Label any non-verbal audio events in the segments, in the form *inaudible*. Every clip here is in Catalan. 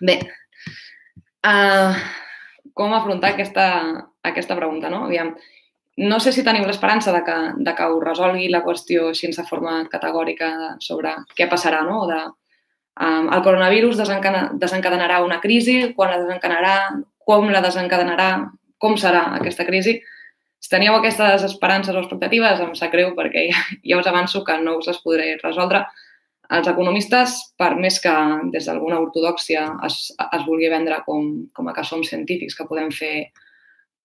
Bé, uh, com afrontar aquesta, aquesta pregunta, no? Aviam, no sé si teniu l'esperança de, que, de que us resolgui la qüestió així de forma categòrica sobre què passarà, no? De, um, el coronavirus desencadenarà una crisi, quan la desencadenarà, com la desencadenarà, com serà aquesta crisi. Si teníeu aquestes esperances o expectatives, em sap greu perquè ja, ja us avanço que no us les podré resoldre. Els economistes, per més que des d'alguna ortodoxia es, es vulgui vendre com, com a que som científics, que podem fer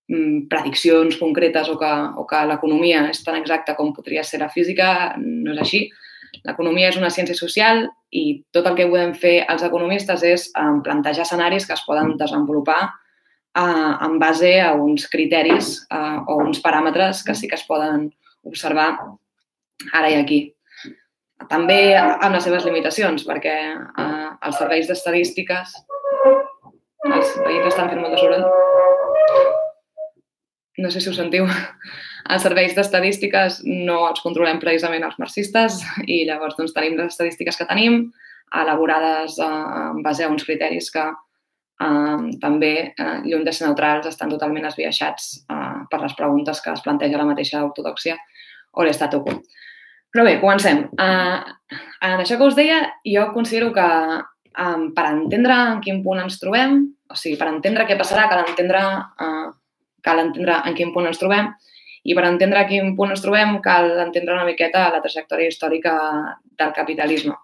mm, prediccions concretes o que, o que l'economia és tan exacta com podria ser la física, no és així. L'economia és una ciència social i tot el que podem fer els economistes és eh, plantejar escenaris que es poden desenvolupar eh, en base a uns criteris eh, o uns paràmetres que sí que es poden observar ara i aquí. També amb les seves limitacions, perquè eh, els serveis d'estadístiques... Els veïns estan fent molt de soroll. No sé si ho sentiu. Els serveis d'estadístiques no els controlem precisament els marxistes i llavors doncs, tenim les estadístiques que tenim elaborades eh, en base a uns criteris que eh, també, eh, lluny de ser neutrals, estan totalment esbiaixats eh, per les preguntes que es planteja la mateixa ortodoxia o l'estat quo. Però bé, comencem. Uh, en això que us deia, jo considero que um, per entendre en quin punt ens trobem, o sigui, per entendre què passarà, cal entendre, uh, cal entendre en quin punt ens trobem, i per entendre a quin punt ens trobem cal entendre una miqueta la trajectòria històrica del capitalisme.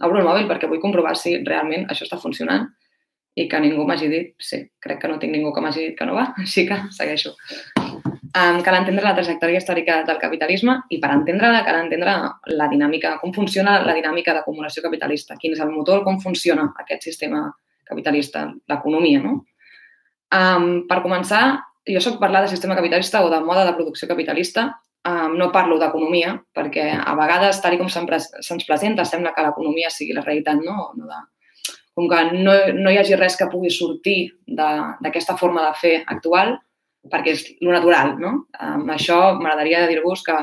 Obro el mòbil perquè vull comprovar si realment això està funcionant i que ningú m'hagi dit, sí, crec que no tinc ningú que m'hagi dit que no va, *laughs* així que segueixo. Um, cal entendre la trajectòria històrica del capitalisme i per entendre-la cal entendre la dinàmica, com funciona la dinàmica d'acumulació capitalista, quin és el motor, com funciona aquest sistema capitalista, l'economia, no? Um, per començar, jo sóc parlar de sistema capitalista o de mode de producció capitalista, um, no parlo d'economia, perquè a vegades, tal com se'ns presenta, sembla que l'economia sigui la realitat, no? no de, com que no, no hi hagi res que pugui sortir d'aquesta forma de fer actual, perquè és lo natural, no? Amb això m'agradaria dir-vos que,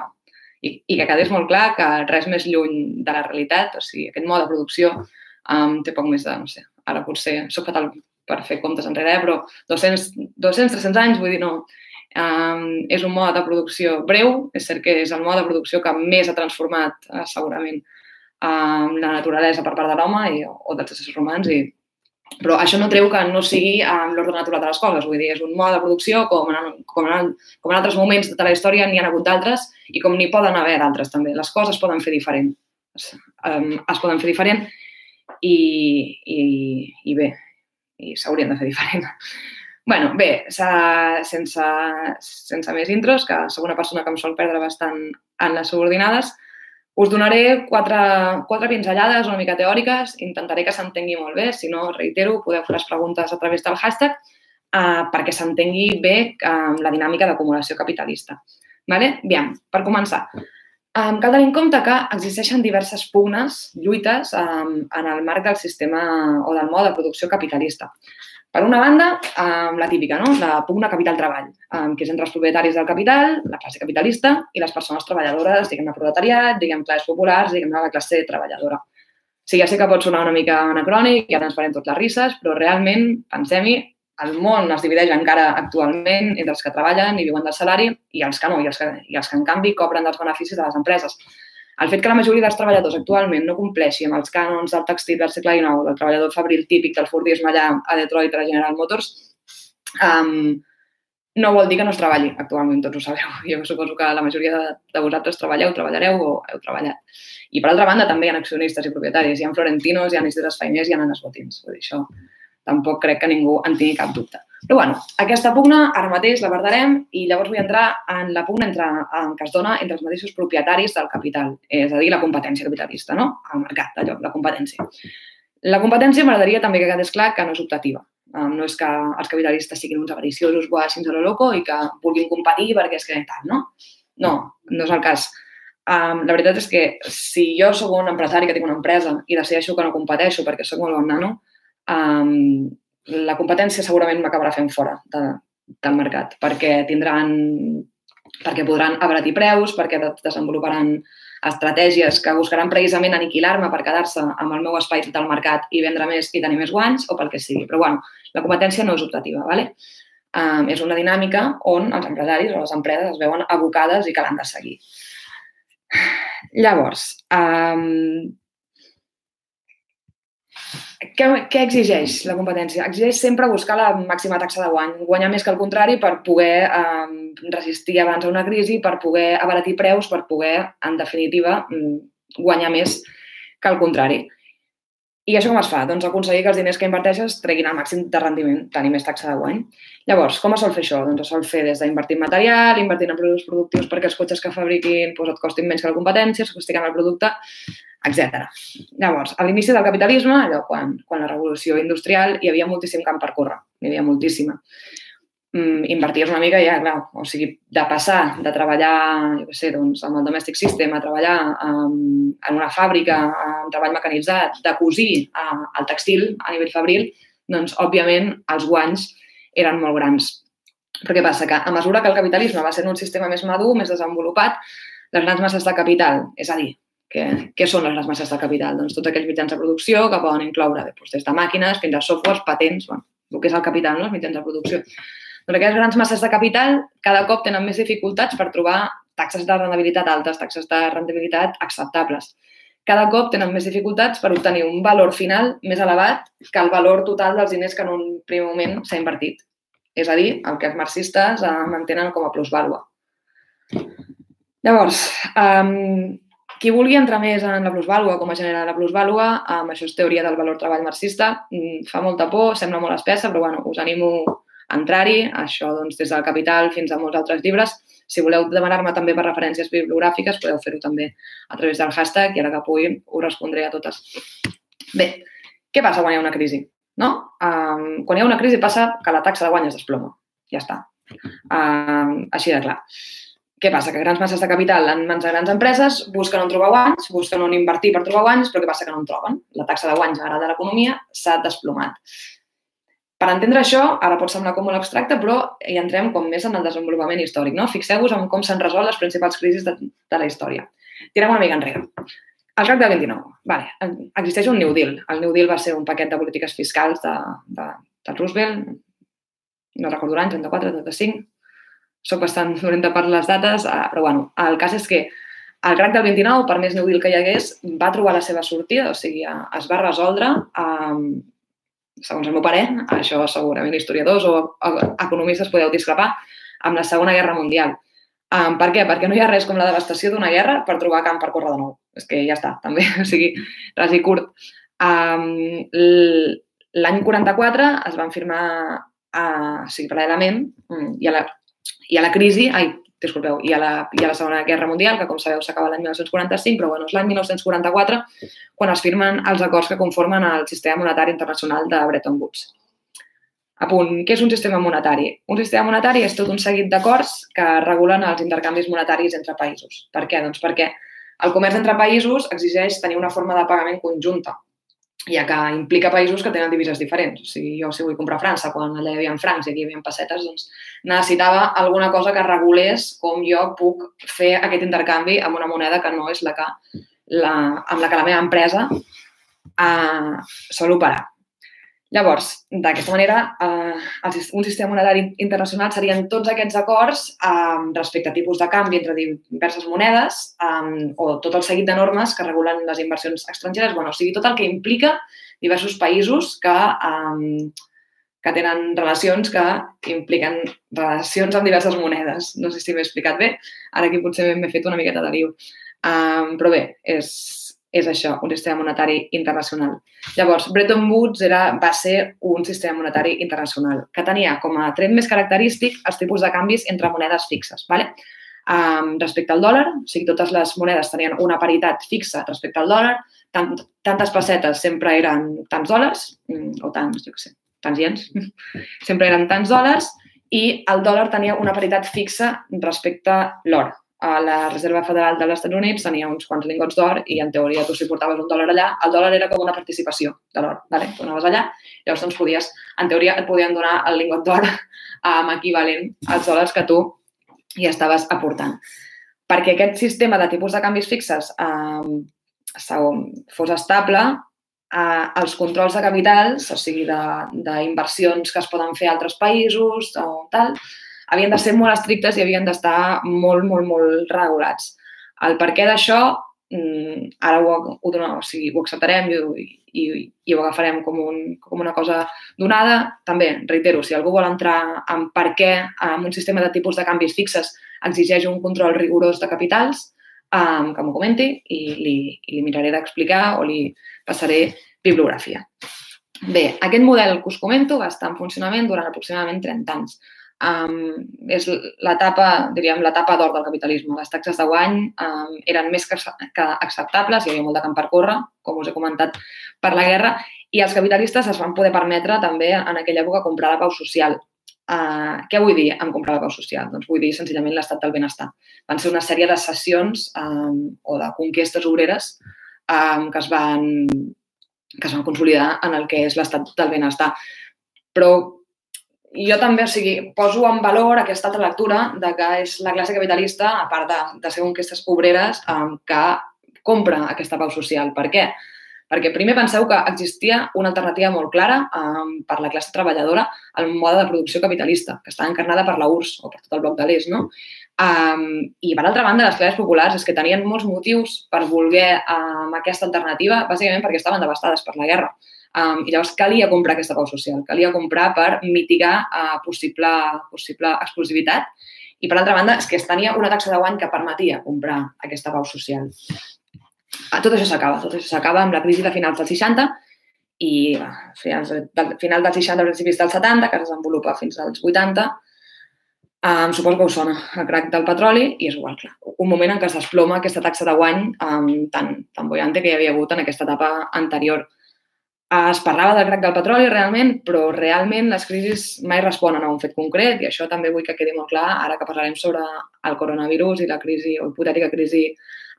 i, i que quedés molt clar que res més lluny de la realitat, o sigui, aquest mode de producció um, té poc més de, no sé, ara potser soc fatal per fer comptes enrere, eh? però 200, 200-300 anys, vull dir, no, um, és un mode de producció breu, és cert que és el mode de producció que més ha transformat uh, segurament um, la naturalesa per part de l'home o dels éssers humans i però això no treu que no sigui amb l'ordre natural de les coses. Vull dir, és un mode de producció com en, com en, com en altres moments de la història n'hi ha hagut d'altres i com n'hi poden haver d'altres també. Les coses poden fer diferent. Es, um, es poden fer diferent i, i, i bé, i s'haurien de fer diferent. bueno, bé, sense, sense més intros, que sóc una persona que em sol perdre bastant en les subordinades, us donaré quatre, quatre pinzellades una mica teòriques, intentaré que s'entengui molt bé, si no, reitero, podeu fer les preguntes a través del hashtag uh, perquè s'entengui bé uh, la dinàmica d'acumulació capitalista. Vale? Bien, per començar, um, cal tenir en compte que existeixen diverses pugnes, lluites, um, en el marc del sistema o del mode de producció capitalista. Per una banda, um, la típica, no? la pugna capital-treball, que és entre els propietaris del capital, la classe capitalista, i les persones treballadores, diguem-ne proletariat, diguem classes populars, diguem-ne la classe treballadora. Sí, ja sé que pot sonar una mica anacrònic, ja ens farem tot les risses, però realment, pensem-hi, el món es divideix encara actualment entre els que treballen i viuen del salari i els que no, i els que, i els que en canvi cobren dels beneficis de les empreses. El fet que la majoria dels treballadors actualment no compleixi amb els cànons del textil del segle XIX, del treballador fabril típic del Fordisme allà a Detroit a General Motors, um, no vol dir que no es treballi actualment, tots ho sabeu. *laughs* Jo suposo que la majoria de, de vosaltres treballeu, treballareu o heu treballat. I per altra banda també hi ha accionistes i propietaris, hi ha florentinos, hi ha instituts feiners, hi ha nanes botins. Vull dir, això tampoc crec que ningú en tingui cap dubte. Però bueno, aquesta pugna ara mateix la guardarem i llavors vull entrar en la pugna entre, en que es dona entre els mateixos propietaris del capital, és a dir, la competència capitalista, no? El mercat, allò, la competència. La competència m'agradaria també que quedés clar que no és optativa. No és que els capitalistes siguin uns avariciosos, guàssins a lo loco i que vulguin competir perquè és que tal, no? No, no és el cas. Um, la veritat és que si jo sóc un empresari que tinc una empresa i decideixo que no competeixo perquè sóc molt bon nano, um, la competència segurament m'acabarà fent fora de, del mercat, perquè tindran perquè podran abaratir preus, perquè desenvoluparan estratègies que buscaran precisament aniquilar-me per quedar-se amb el meu espai del mercat i vendre més i tenir més guanys o pel que sigui. Però, bueno, la competència no és optativa, ¿vale? Um, és una dinàmica on els empresaris o les empreses es veuen abocades i que l'han de seguir. Llavors, um, què, què exigeix la competència? Exigeix sempre buscar la màxima taxa de guany, guanyar més que el contrari per poder um, resistir abans a una crisi, per poder abaratir preus, per poder, en definitiva, mm, guanyar més que el contrari. I això com es fa? Doncs aconseguir que els diners que inverteixes treguin el màxim de rendiment, tenir més taxa de guany. Llavors, com es sol fer això? Doncs es sol fer des d'invertir en material, invertir en productes productius perquè els cotxes que fabriquin doncs, et costin menys que la competència, es costin el producte, etc. Llavors, a l'inici del capitalisme, allò, quan, quan la revolució industrial, hi havia moltíssim camp per córrer, hi havia moltíssima mm, inverties una mica ja, clar, o sigui, de passar de treballar, jo què sé, doncs, amb el domestic system, a treballar um, en una fàbrica, amb treball mecanitzat, de cosir uh, al textil a nivell fabril, doncs, òbviament, els guanys eren molt grans. Però què passa? Que a mesura que el capitalisme va ser un sistema més madur, més desenvolupat, les grans masses de capital, és a dir, què, què són les grans masses de capital? Doncs tots aquells mitjans de producció que poden incloure doncs, des de màquines fins a softwares, patents, bueno, el que és el capital, no? els mitjans de producció. Doncs aquestes grans masses de capital cada cop tenen més dificultats per trobar taxes de rendibilitat altes, taxes de rendibilitat acceptables. Cada cop tenen més dificultats per obtenir un valor final més elevat que el valor total dels diners que en un primer moment s'ha invertit. És a dir, el que els marxistes eh, mantenen com a plusvàlua. Llavors, um, qui vulgui entrar més en la plusvàlua, com a generar la plusvàlua, um, això és teoria del valor treball marxista, um, fa molta por, sembla molt espessa, però bueno, us animo entrar-hi, això doncs, des del Capital fins a molts altres llibres. Si voleu demanar-me també per referències bibliogràfiques, podeu fer-ho també a través del hashtag i ara que pugui us respondré a totes. Bé, què passa quan hi ha una crisi? No? Um, quan hi ha una crisi passa que la taxa de guany es desploma. Ja està. Um, així de clar. Què passa? Que grans masses de capital en mans de grans empreses busquen on trobar guanys, busquen on invertir per trobar guanys, però què passa? Que no en troben. La taxa de guanys general de l'economia s'ha desplomat. Per entendre això, ara pot semblar com molt abstracte, però hi entrem com més en el desenvolupament històric. No? Fixeu-vos en com s'han resolt les principals crisis de, de la història. Tirem una mica enrere. El CAC del 29. Vale. Existeix un New Deal. El New Deal va ser un paquet de polítiques fiscals de, de, de Roosevelt, no recordo l'any, 34, 35. Soc bastant dolenta per les dates, eh, però bueno, el cas és que el crac del 29, per més New Deal que hi hagués, va trobar la seva sortida, o sigui, es va resoldre amb, segons el meu parer, això segurament historiadors o economistes podeu discrepar, amb la Segona Guerra Mundial. Um, per què? Perquè no hi ha res com la devastació d'una guerra per trobar camp per córrer de nou. És que ja està, també. *laughs* O sigui, ras i curt. Um, L'any 44 es van firmar, uh, o sigui, paral·lelament, mm, i a la, i a la crisi, ai, disculpeu, i a, la, i a la Segona Guerra Mundial, que com sabeu s'acaba l'any 1945, però bueno, és l'any 1944 quan es firmen els acords que conformen el sistema monetari internacional de Bretton Woods. A punt, què és un sistema monetari? Un sistema monetari és tot un seguit d'acords que regulen els intercanvis monetaris entre països. Per què? Doncs perquè el comerç entre països exigeix tenir una forma de pagament conjunta ja que implica països que tenen divises diferents. O sigui, jo si vull comprar a França, quan allà hi havia francs i aquí hi havia pessetes, doncs necessitava alguna cosa que regulés com jo puc fer aquest intercanvi amb una moneda que no és la que, la, amb la que la meva empresa uh, sol operar. Llavors, d'aquesta manera, eh, un sistema monetari internacional serien tots aquests acords eh, respecte a tipus de canvi entre diverses monedes eh, o tot el seguit de normes que regulen les inversions estrangeres, bueno, o sigui, tot el que implica diversos països que, eh, que tenen relacions que impliquen relacions amb diverses monedes. No sé si m'he explicat bé, ara aquí potser m'he fet una miqueta de liu. Um, però bé, és, és això, un sistema monetari internacional. Llavors, Bretton Woods era, va ser un sistema monetari internacional que tenia com a tret més característic els tipus de canvis entre monedes fixes. ¿vale? Um, respecte al dòlar, o sigui, totes les monedes tenien una paritat fixa respecte al dòlar, tant, tantes pessetes sempre eren tants dòlars, mm, o tants, jo què sé, tants iens, *laughs* sempre eren tants dòlars, i el dòlar tenia una paritat fixa respecte l'or a la Reserva Federal dels Estats Units tenia uns quants lingots d'or i en teoria tu si portaves un dòlar allà, el dòlar era com una participació de l'or, vale? tu anaves allà, llavors doncs podies, en teoria et podien donar el lingot d'or *laughs* um, equivalent als dòlars que tu i estaves aportant. Perquè aquest sistema de tipus de canvis fixes eh, fos estable, eh, els controls de capitals, o sigui, d'inversions que es poden fer a altres països o tal, havien de ser molt estrictes i havien d'estar molt, molt, molt regulats. El per què d'això, mm, ara ho, ho, donem, o sigui, ho acceptarem i, i, i ho agafarem com, un, com una cosa donada. També, reitero, si algú vol entrar en per què en un sistema de tipus de canvis fixes exigeix un control rigorós de capitals, um, que m'ho comenti i li, i li miraré d'explicar o li passaré bibliografia. Bé, aquest model que us comento va estar en funcionament durant aproximadament 30 anys um, és l'etapa, diríem, l'etapa d'or del capitalisme. Les taxes de guany um, eren més que, que acceptables, hi havia molt de camp per córrer, com us he comentat, per la guerra, i els capitalistes es van poder permetre també en aquella època comprar la pau social. Uh, què vull dir amb comprar la pau social? Doncs vull dir senzillament l'estat del benestar. Van ser una sèrie de sessions um, o de conquestes obreres um, que, es van, que es van consolidar en el que és l'estat del benestar. Però jo també, o sigui, poso en valor aquesta altra lectura de que és la classe capitalista, a part de, de ser aquestes obreres, um, que compra aquesta pau social. Per què? Perquè primer penseu que existia una alternativa molt clara um, per la classe treballadora al mode de producció capitalista, que està encarnada per la URSS o per tot el bloc de l'est, no? Um, I, per altra banda, les classes populars és que tenien molts motius per voler um, aquesta alternativa, bàsicament perquè estaven devastades per la guerra. Um, I llavors calia comprar aquesta pau social, calia comprar per mitigar uh, possible, possible exclusivitat i, per altra banda, és que es tenia una taxa de guany que permetia comprar aquesta pau social. Uh, tot això s'acaba, tot això s'acaba amb la crisi de finals dels 60 i uh, finals, del, final dels 60, principis dels 70, que es desenvolupa fins als 80, Um, suposo que us sona el crac del petroli i és igual, clar. Un moment en què es desploma aquesta taxa de guany um, tan, tan boiante que hi havia hagut en aquesta etapa anterior. Es parlava del crac del petroli realment, però realment les crisis mai responen a un fet concret i això també vull que quedi molt clar ara que parlarem sobre el coronavirus i la crisi o hipotètica crisi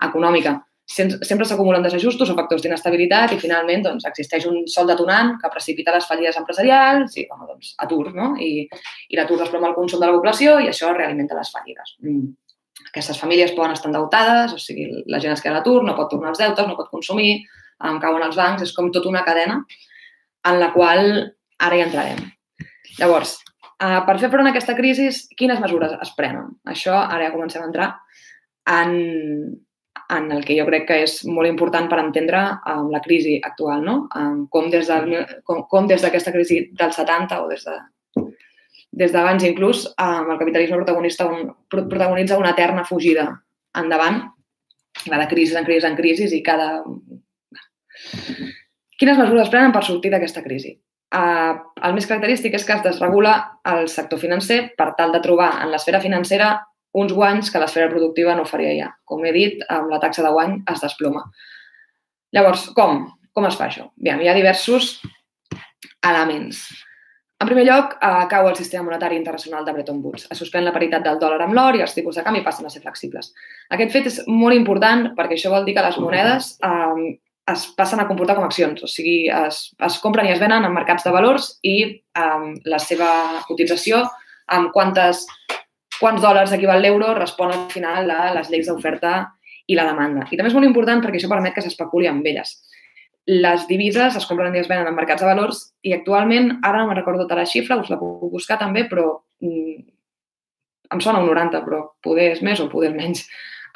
econòmica. Sempre s'acumulen desajustos o factors d'inestabilitat i finalment doncs, existeix un sol detonant que precipita les fallides empresarials i bueno, doncs, atur, no? I, i l'atur desploma el consum de la població i això realimenta les fallides. Mm. Aquestes famílies poden estar endeutades, o sigui, la gent es queda a l'atur, no pot tornar els deutes, no pot consumir, em cauen els bancs, és com tota una cadena en la qual ara hi entrarem. Llavors, eh, per fer front a aquesta crisi, quines mesures es prenen? Això ara ja comencem a entrar en, en el que jo crec que és molt important per entendre um, la crisi actual, no? Um, com des d'aquesta com, com des crisi del 70 o des de des d'abans inclús, um, el capitalisme protagonista un, protagonitza una eterna fugida endavant, va de crisi en crisi en crisi i cada Quines mesures prenen per sortir d'aquesta crisi? Uh, el més característic és que es desregula el sector financer per tal de trobar en l'esfera financera uns guanys que l'esfera productiva no faria ja. Com he dit, amb la taxa de guany es desploma. Llavors, com? Com es fa això? Bé, hi ha diversos elements. En primer lloc, eh, cau el sistema monetari internacional de Bretton Woods. Es suspèn la paritat del dòlar amb l'or i els tipus de canvi passen a ser flexibles. Aquest fet és molt important perquè això vol dir que les monedes eh, es passen a comportar com accions, o sigui, es, es compren i es venen en mercats de valors i um, la seva cotització amb quantes, quants dòlars equival l'euro respon al final a les lleis d'oferta i la demanda. I també és molt important perquè això permet que s'especuli amb elles. Les divises es compren i es venen en mercats de valors i actualment, ara no me'n recordo tota la xifra, us la puc buscar també, però mm, em sona un 90, però poder és més o poder menys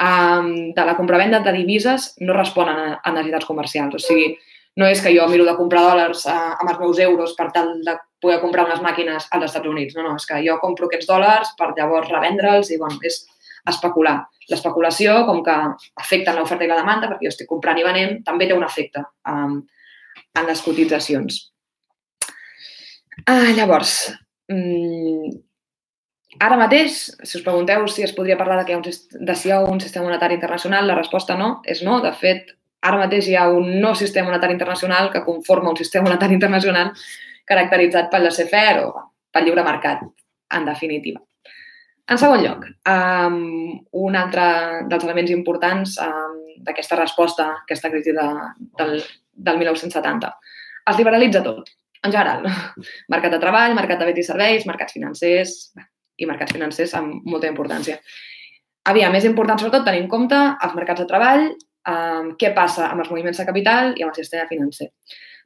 um, de la compravenda de divises no responen a, a necessitats comercials. O sigui, no és que jo miro de comprar dòlars uh, amb els meus euros per tal de poder comprar unes màquines als Estats Units. No, no, és que jo compro aquests dòlars per llavors revendre'ls i, bueno, és especular. L'especulació, com que afecta l'oferta i la demanda, perquè jo estic comprant i venent, també té un efecte um, en les cotitzacions. Ah, llavors, mm, Ara mateix, si us pregunteu si es podria parlar de, que hi ha un, de si hi ha un sistema monetari internacional, la resposta no, és no. De fet, ara mateix hi ha un no sistema monetari internacional que conforma un sistema monetari internacional caracteritzat pel laissez-faire o pel lliure mercat, en definitiva. En segon lloc, um, un altre dels elements importants um, d'aquesta resposta aquesta crisi de, del, del 1970. Es liberalitza tot, en general. *laughs* Mercat de treball, mercat de béns i serveis, mercats financers, i mercats financers amb molta importància. Aviam, més important sobretot tenir en compte els mercats de treball, eh, què passa amb els moviments de capital i amb el sistema financer.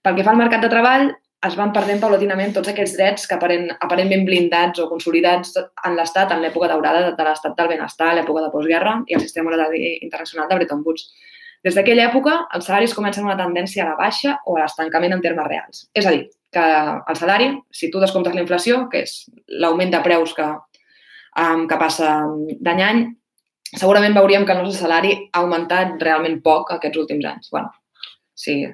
Pel que fa al mercat de treball, es van perdent paulatinament tots aquells drets que aparent, aparentment blindats o consolidats en l'Estat en l'època daurada de l'Estat del benestar, l'època de postguerra i el sistema monetari internacional de Bretton Woods. Des d'aquella època, els salaris comencen una tendència a la baixa o a l'estancament en termes reals. És a dir, que el salari, si tu descomptes la inflació, que és l'augment de preus que, um, que passa d'any a any, segurament veuríem que el nostre salari ha augmentat realment poc aquests últims anys. bueno, sí,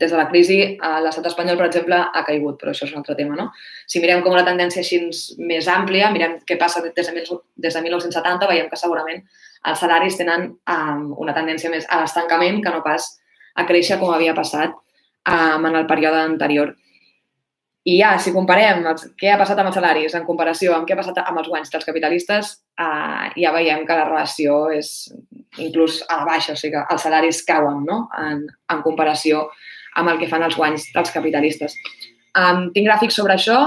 des de la crisi, l'estat espanyol, per exemple, ha caigut, però això és un altre tema, no? Si mirem com una tendència així més àmplia, mirem què passa des de, des de 1970, veiem que segurament els salaris tenen um, una tendència més a l'estancament que no pas a créixer com havia passat um, en el període anterior. I ja, si comparem els, què ha passat amb els salaris en comparació amb què ha passat amb els guanys dels capitalistes, uh, ja veiem que la relació és inclús a la baixa, o sigui que els salaris cauen no? en, en comparació amb el que fan els guanys dels capitalistes. Um, tinc gràfics sobre això.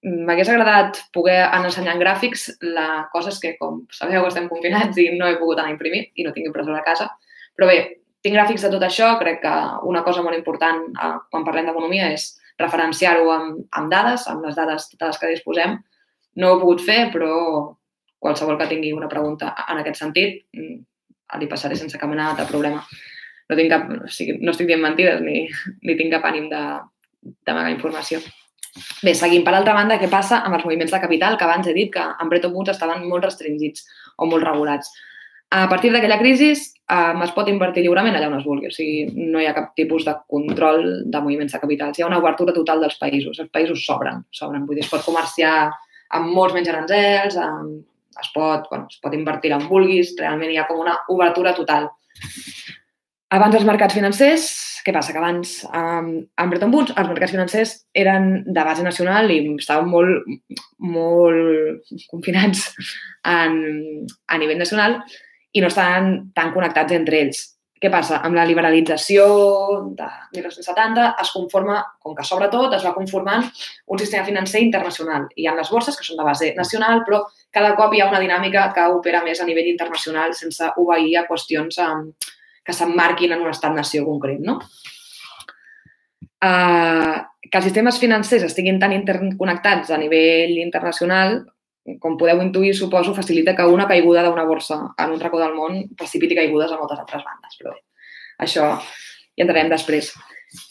M'hagués agradat poder anar ensenyant gràfics. La cosa és que, com sabeu, estem confinats i no he pogut anar a imprimir i no tinc impressora a casa. Però bé, tinc gràfics de tot això. Crec que una cosa molt important uh, quan parlem d'economia és referenciar-ho amb, amb dades, amb les dades de les que disposem. No ho he pogut fer, però qualsevol que tingui una pregunta en aquest sentit, mm, li passaré sense cap mena de problema no, tinc cap, o sigui, no estic dient mentides ni, *laughs* ni tinc cap ànim d'amagar informació. Bé, seguim. Per altra banda, què passa amb els moviments de capital, que abans he dit que en Bretton Woods estaven molt restringits o molt regulats. A partir d'aquella crisi eh, es pot invertir lliurement allà on es vulgui, o sigui, no hi ha cap tipus de control de moviments de capitals. Hi ha una obertura total dels països. Els països s'obren, s'obren. Vull dir, es pot comerciar amb molts menys aranzels, amb, es, pot, bueno, es pot invertir on vulguis, realment hi ha com una obertura total. Abans els mercats financers, què passa? Que abans, um, en Bretton Woods, els mercats financers eren de base nacional i estaven molt, molt confinats en, a nivell nacional i no estaven tan connectats entre ells. Què passa? Amb la liberalització de 1970 es conforma, com que s'obre tot, es va conformant un sistema financer internacional. Hi ha les borses, que són de base nacional, però cada cop hi ha una dinàmica que opera més a nivell internacional sense obeir a qüestions um, que s'emmarquin en un estat-nació concret. No? Uh, que els sistemes financers estiguin tan interconnectats a nivell internacional, com podeu intuir, suposo, facilita que una caiguda d'una borsa en un racó del món precipiti caigudes a moltes altres bandes. Però bé, això hi entrarem després.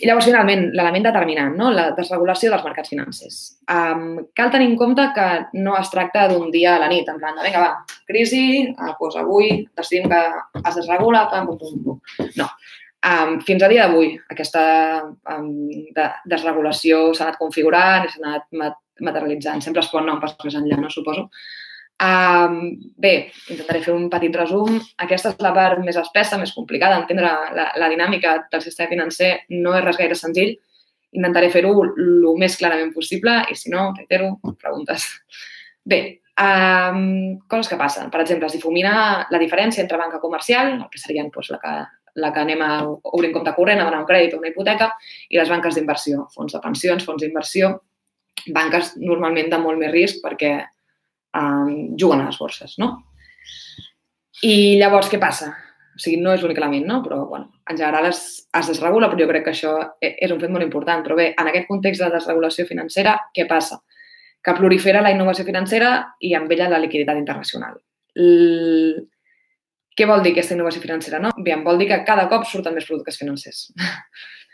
I llavors, finalment, l'element determinant, no? la desregulació dels mercats financers. Um, cal tenir en compte que no es tracta d'un dia a la nit, en plan de, vinga, va, crisi, uh, doncs avui decidim que es desregula, pam, pum, pum, pum. No. Um, fins a dia d'avui, aquesta um, de, desregulació s'ha anat configurant s'ha anat materialitzant. Sempre es pot anar un pas més enllà, no? Suposo. Um, bé, intentaré fer un petit resum. Aquesta és la part més espessa, més complicada. Entendre la, la dinàmica del sistema financer no és res gaire senzill. Intentaré fer-ho el més clarament possible i, si no, reitero, preguntes. Bé, um, coses que passen. Per exemple, es difumina la diferència entre banca comercial, el que serien doncs, la, que, la que anem a obrir un compte corrent, a demanar un crèdit o una hipoteca, i les banques d'inversió, fons de pensions, fons d'inversió, banques normalment de molt més risc perquè um, juguen a les borses, no? I llavors, què passa? O sigui, no és l'únic element, no? Però, bueno, en general es, es desregula, però jo crec que això e, és un fet molt important. Però bé, en aquest context de desregulació financera, què passa? Que prolifera la innovació financera i amb ella la liquiditat internacional. L... Què vol dir aquesta innovació financera? No? Bé, vol dir que cada cop surten més productes financers. *laughs*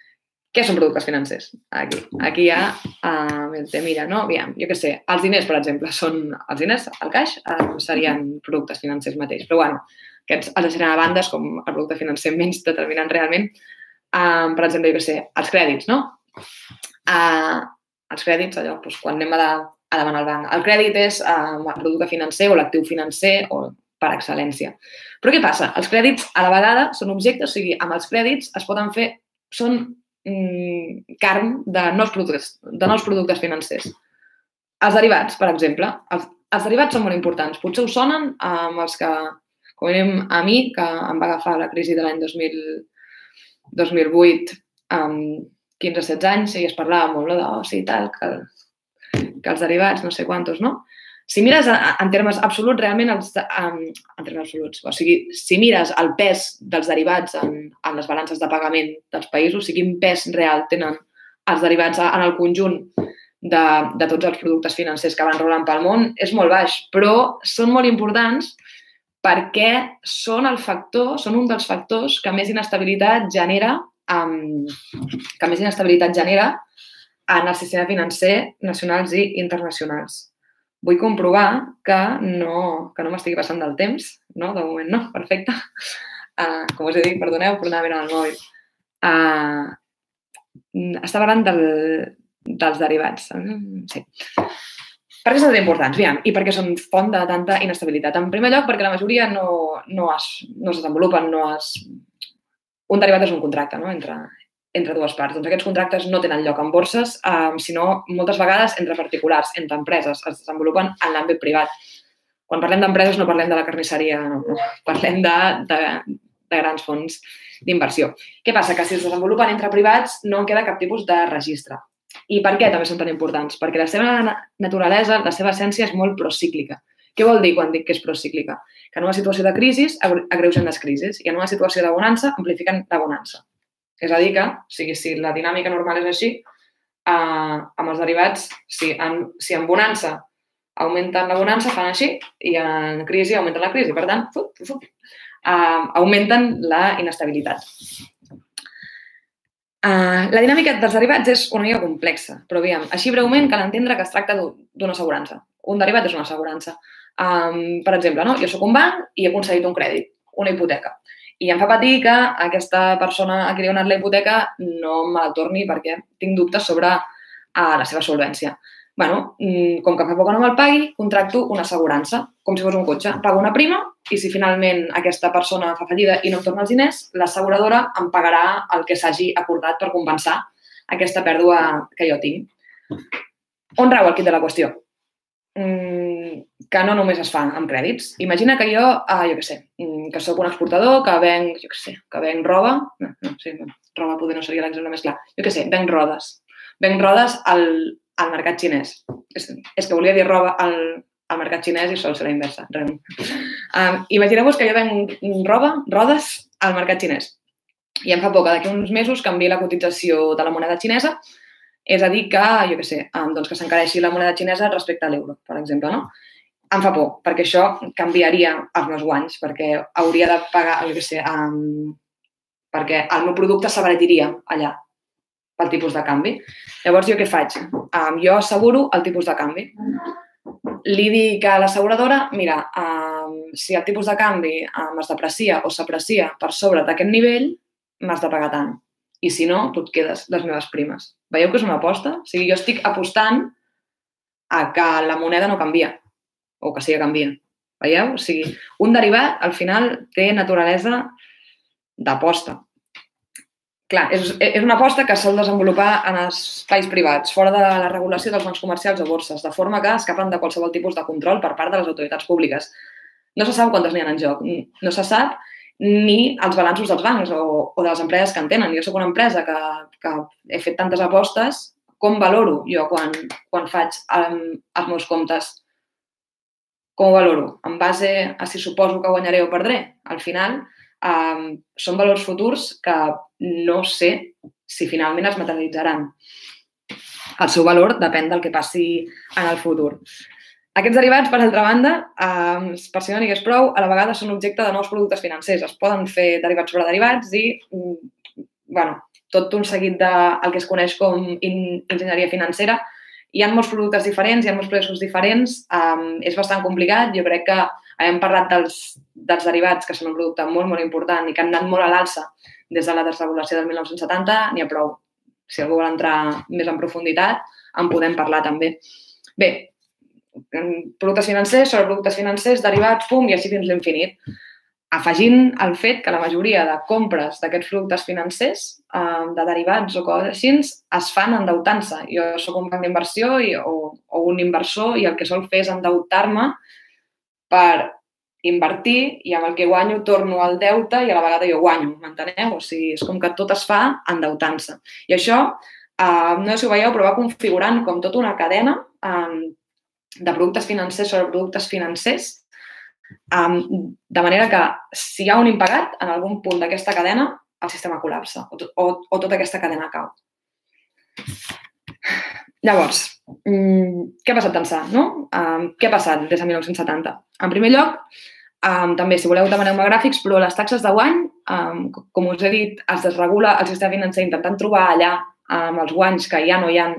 Què són productes financers? Aquí, aquí hi ha, uh, mira, no? Aviam, jo què sé, els diners, per exemple, són els diners, el caix, uh, serien productes financers mateix. Però, bueno, aquests els deixarem a bandes com el producte financer menys determinant realment. Uh, per exemple, jo què sé, els crèdits, no? Uh, els crèdits, allò, doncs, quan anem a, de, a demanar al banc. El crèdit és uh, el producte financer o l'actiu financer o per excel·lència. Però què passa? Els crèdits, a la vegada, són objectes, o sigui, amb els crèdits es poden fer, són carn de nous, productes, de nous productes financers. Els derivats, per exemple. Els, els derivats són molt importants. Potser us sonen amb els que, com anem a mi, que em va agafar la crisi de l'any 2008 amb 15-16 anys i es parlava molt de, oh, sí, tal, que, que els derivats, no sé quantos, no? Si mires en termes absoluts, realment, els, en, en termes absoluts, o sigui, si mires el pes dels derivats en, en les balances de pagament dels països, o sigui, quin pes real tenen els derivats en el conjunt de, de tots els productes financers que van rolant pel món, és molt baix, però són molt importants perquè són el factor, són un dels factors que més inestabilitat genera um, que més inestabilitat genera en el sistema financer nacionals i internacionals. Vull comprovar que no, que no m'estigui passant del temps, no? De moment no, perfecte. Uh, *laughs* com us he dit, perdoneu per anar a veure el mòbil. Uh, està parlant del, dels derivats. Sí. Per què són importants? Aviam, I perquè són font de tanta inestabilitat. En primer lloc, perquè la majoria no, no, es, no es desenvolupen, no es un derivat és un contracte no? entre, entre dues parts. Doncs aquests contractes no tenen lloc en borses, eh, sinó moltes vegades entre particulars, entre empreses. Es desenvolupen en l'àmbit privat. Quan parlem d'empreses no parlem de la carnisseria, no, no. parlem de, de, de grans fons d'inversió. Què passa? Que si es desenvolupen entre privats no en queda cap tipus de registre. I per què també són tan importants? Perquè la seva naturalesa, la seva essència és molt procíclica. Què vol dir quan dic que és procíclica? Que en una situació de crisi agreugen les crisis i en una situació de bonança amplifiquen la bonança. És a dir que, o sigui, si la dinàmica normal és així, eh, amb els derivats, si en, si en bonança augmenten la bonança, fan així, i en crisi augmenten la crisi. Per tant, fup, fup, uh, augmenten la inestabilitat. Uh, la dinàmica dels derivats és una mica complexa, però aviam, així breument cal entendre que es tracta d'una assegurança. Un derivat és una assegurança. Um, per exemple, no? jo sóc un banc i he concedit un crèdit, una hipoteca. I em fa patir que aquesta persona a qui li ha donat la hipoteca no me la torni perquè tinc dubtes sobre uh, la seva solvència. bueno, mm, com que fa poc no me'l pagui, contracto una assegurança, com si fos un cotxe. Pago una prima i si finalment aquesta persona fa fallida i no em torna els diners, l'asseguradora em pagarà el que s'hagi acordat per compensar aquesta pèrdua que jo tinc. On rau el kit de la qüestió? Mm, que no només es fa amb crèdits. Imagina que jo, ah, jo què sé, que sóc un exportador, que venc, jo què sé, que venc roba, no, no, sí, roba poder no seria l'exemple més clar, jo què sé, venc rodes. Venc rodes al, al mercat xinès. És, és que volia dir roba al, al mercat xinès i sol ser la inversa. Um, Imagineu-vos que jo venc roba, rodes al mercat xinès. I em fa por que d'aquí uns mesos canvi la cotització de la moneda xinesa és a dir que, jo què sé, doncs que s'encareixi la moneda xinesa respecte a l'euro, per exemple, no? Em fa por, perquè això canviaria els meus guanys, perquè hauria de pagar, jo què sé, um, perquè el meu producte s'abaratiria allà pel tipus de canvi. Llavors, jo què faig? Um, jo asseguro el tipus de canvi. Li dic a l'asseguradora, mira, um, si el tipus de canvi um, es deprecia o s'aprecia per sobre d'aquest nivell, m'has de pagar tant i si no, tu et quedes les meves primes. Veieu que és una aposta? O sigui, jo estic apostant a que la moneda no canvia o que sí que canvia. Veieu? O sigui, un derivat, al final, té naturalesa d'aposta. Clar, és, és una aposta que sol desenvolupar en espais privats, fora de la regulació dels bancs comercials o borses, de forma que escapen de qualsevol tipus de control per part de les autoritats públiques. No se sap quantes n'hi ha en joc. No se sap ni els balanços dels bancs o, o de les empreses que en tenen. Jo sóc una empresa que, que he fet tantes apostes, com valoro jo quan, quan faig els meus comptes? Com ho valoro? En base a si suposo que guanyaré o perdré? Al final, um, són valors futurs que no sé si finalment es materialitzaran. El seu valor depèn del que passi en el futur. Aquests derivats, per altra banda, eh, per si no n'hi hagués prou, a la vegada són objecte de nous productes financers. Es poden fer derivats sobre derivats i, mm, bueno, tot un seguit de el que es coneix com enginyeria financera. Hi ha molts productes diferents, hi ha molts processos diferents, um, és bastant complicat. Jo crec que hem parlat dels, dels derivats, que són un producte molt, molt important i que han anat molt a l'alça des de la desregulació del 1970, n'hi ha prou. Si algú vol entrar més en profunditat, en podem parlar també. Bé, productes financers sobre productes financers, derivats, pum, i així fins l'infinit. Afegint el fet que la majoria de compres d'aquests productes financers, eh, de derivats o coses així, es fan endeutant-se. Jo sóc un banc d'inversió o, o un inversor i el que sol fer és endeutar-me per invertir i amb el que guanyo torno al deute i a la vegada jo guanyo, m'enteneu? O sigui, és com que tot es fa endeutant-se. I això, eh, no sé si ho veieu, però va configurant com tota una cadena eh, de productes financers sobre productes financers, um, de manera que si hi ha un impagat en algun punt d'aquesta cadena, el sistema col·lapsa o, o, o tota aquesta cadena cau. Llavors, mm, què ha passat d'ençà? No? Um, què ha passat des de 1970? En primer lloc, um, també, si voleu, demaneu-me gràfics, però les taxes de guany, um, com us he dit, es desregula el sistema financer intentant trobar allà um, els guanys que ja no hi ha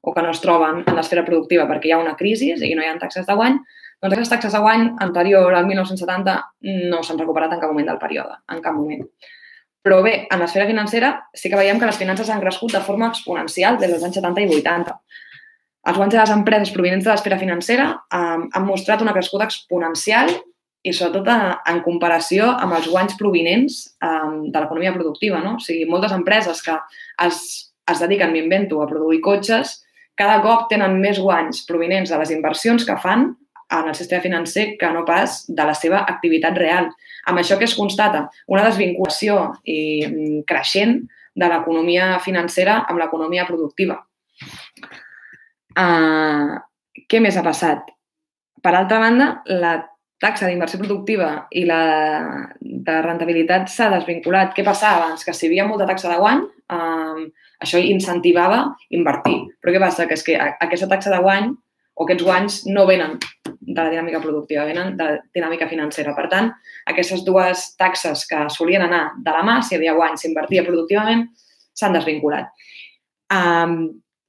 o que no es troben en l'esfera productiva perquè hi ha una crisi i no hi ha taxes de guany, doncs aquestes taxes de guany anterior al 1970 no s'han recuperat en cap moment del període, en cap moment. Però bé, en l'esfera financera sí que veiem que les finances han crescut de forma exponencial des dels anys 70 i 80. Els guanys de les empreses provenents de l'esfera financera eh, han mostrat una crescuda exponencial i sobretot en comparació amb els guanys provenents eh, de l'economia productiva. No? O sigui, moltes empreses que es, es dediquen, m'invento, a produir cotxes, cada cop tenen més guanys provenents de les inversions que fan en el sistema financer que no pas de la seva activitat real. Amb això que es constata una desvinculació i mm, creixent de l'economia financera amb l'economia productiva. Uh, què més ha passat? Per altra banda, la taxa d'inversió productiva i la de rentabilitat s'ha desvinculat. Què passava abans? Que si hi havia molta taxa de guany, uh, això incentivava invertir. Però què passa? Que és que aquesta taxa de guany o aquests guanys no venen de la dinàmica productiva, venen de la dinàmica financera. Per tant, aquestes dues taxes que solien anar de la mà, si hi havia guanys, s'invertia productivament, s'han desvinculat. Um,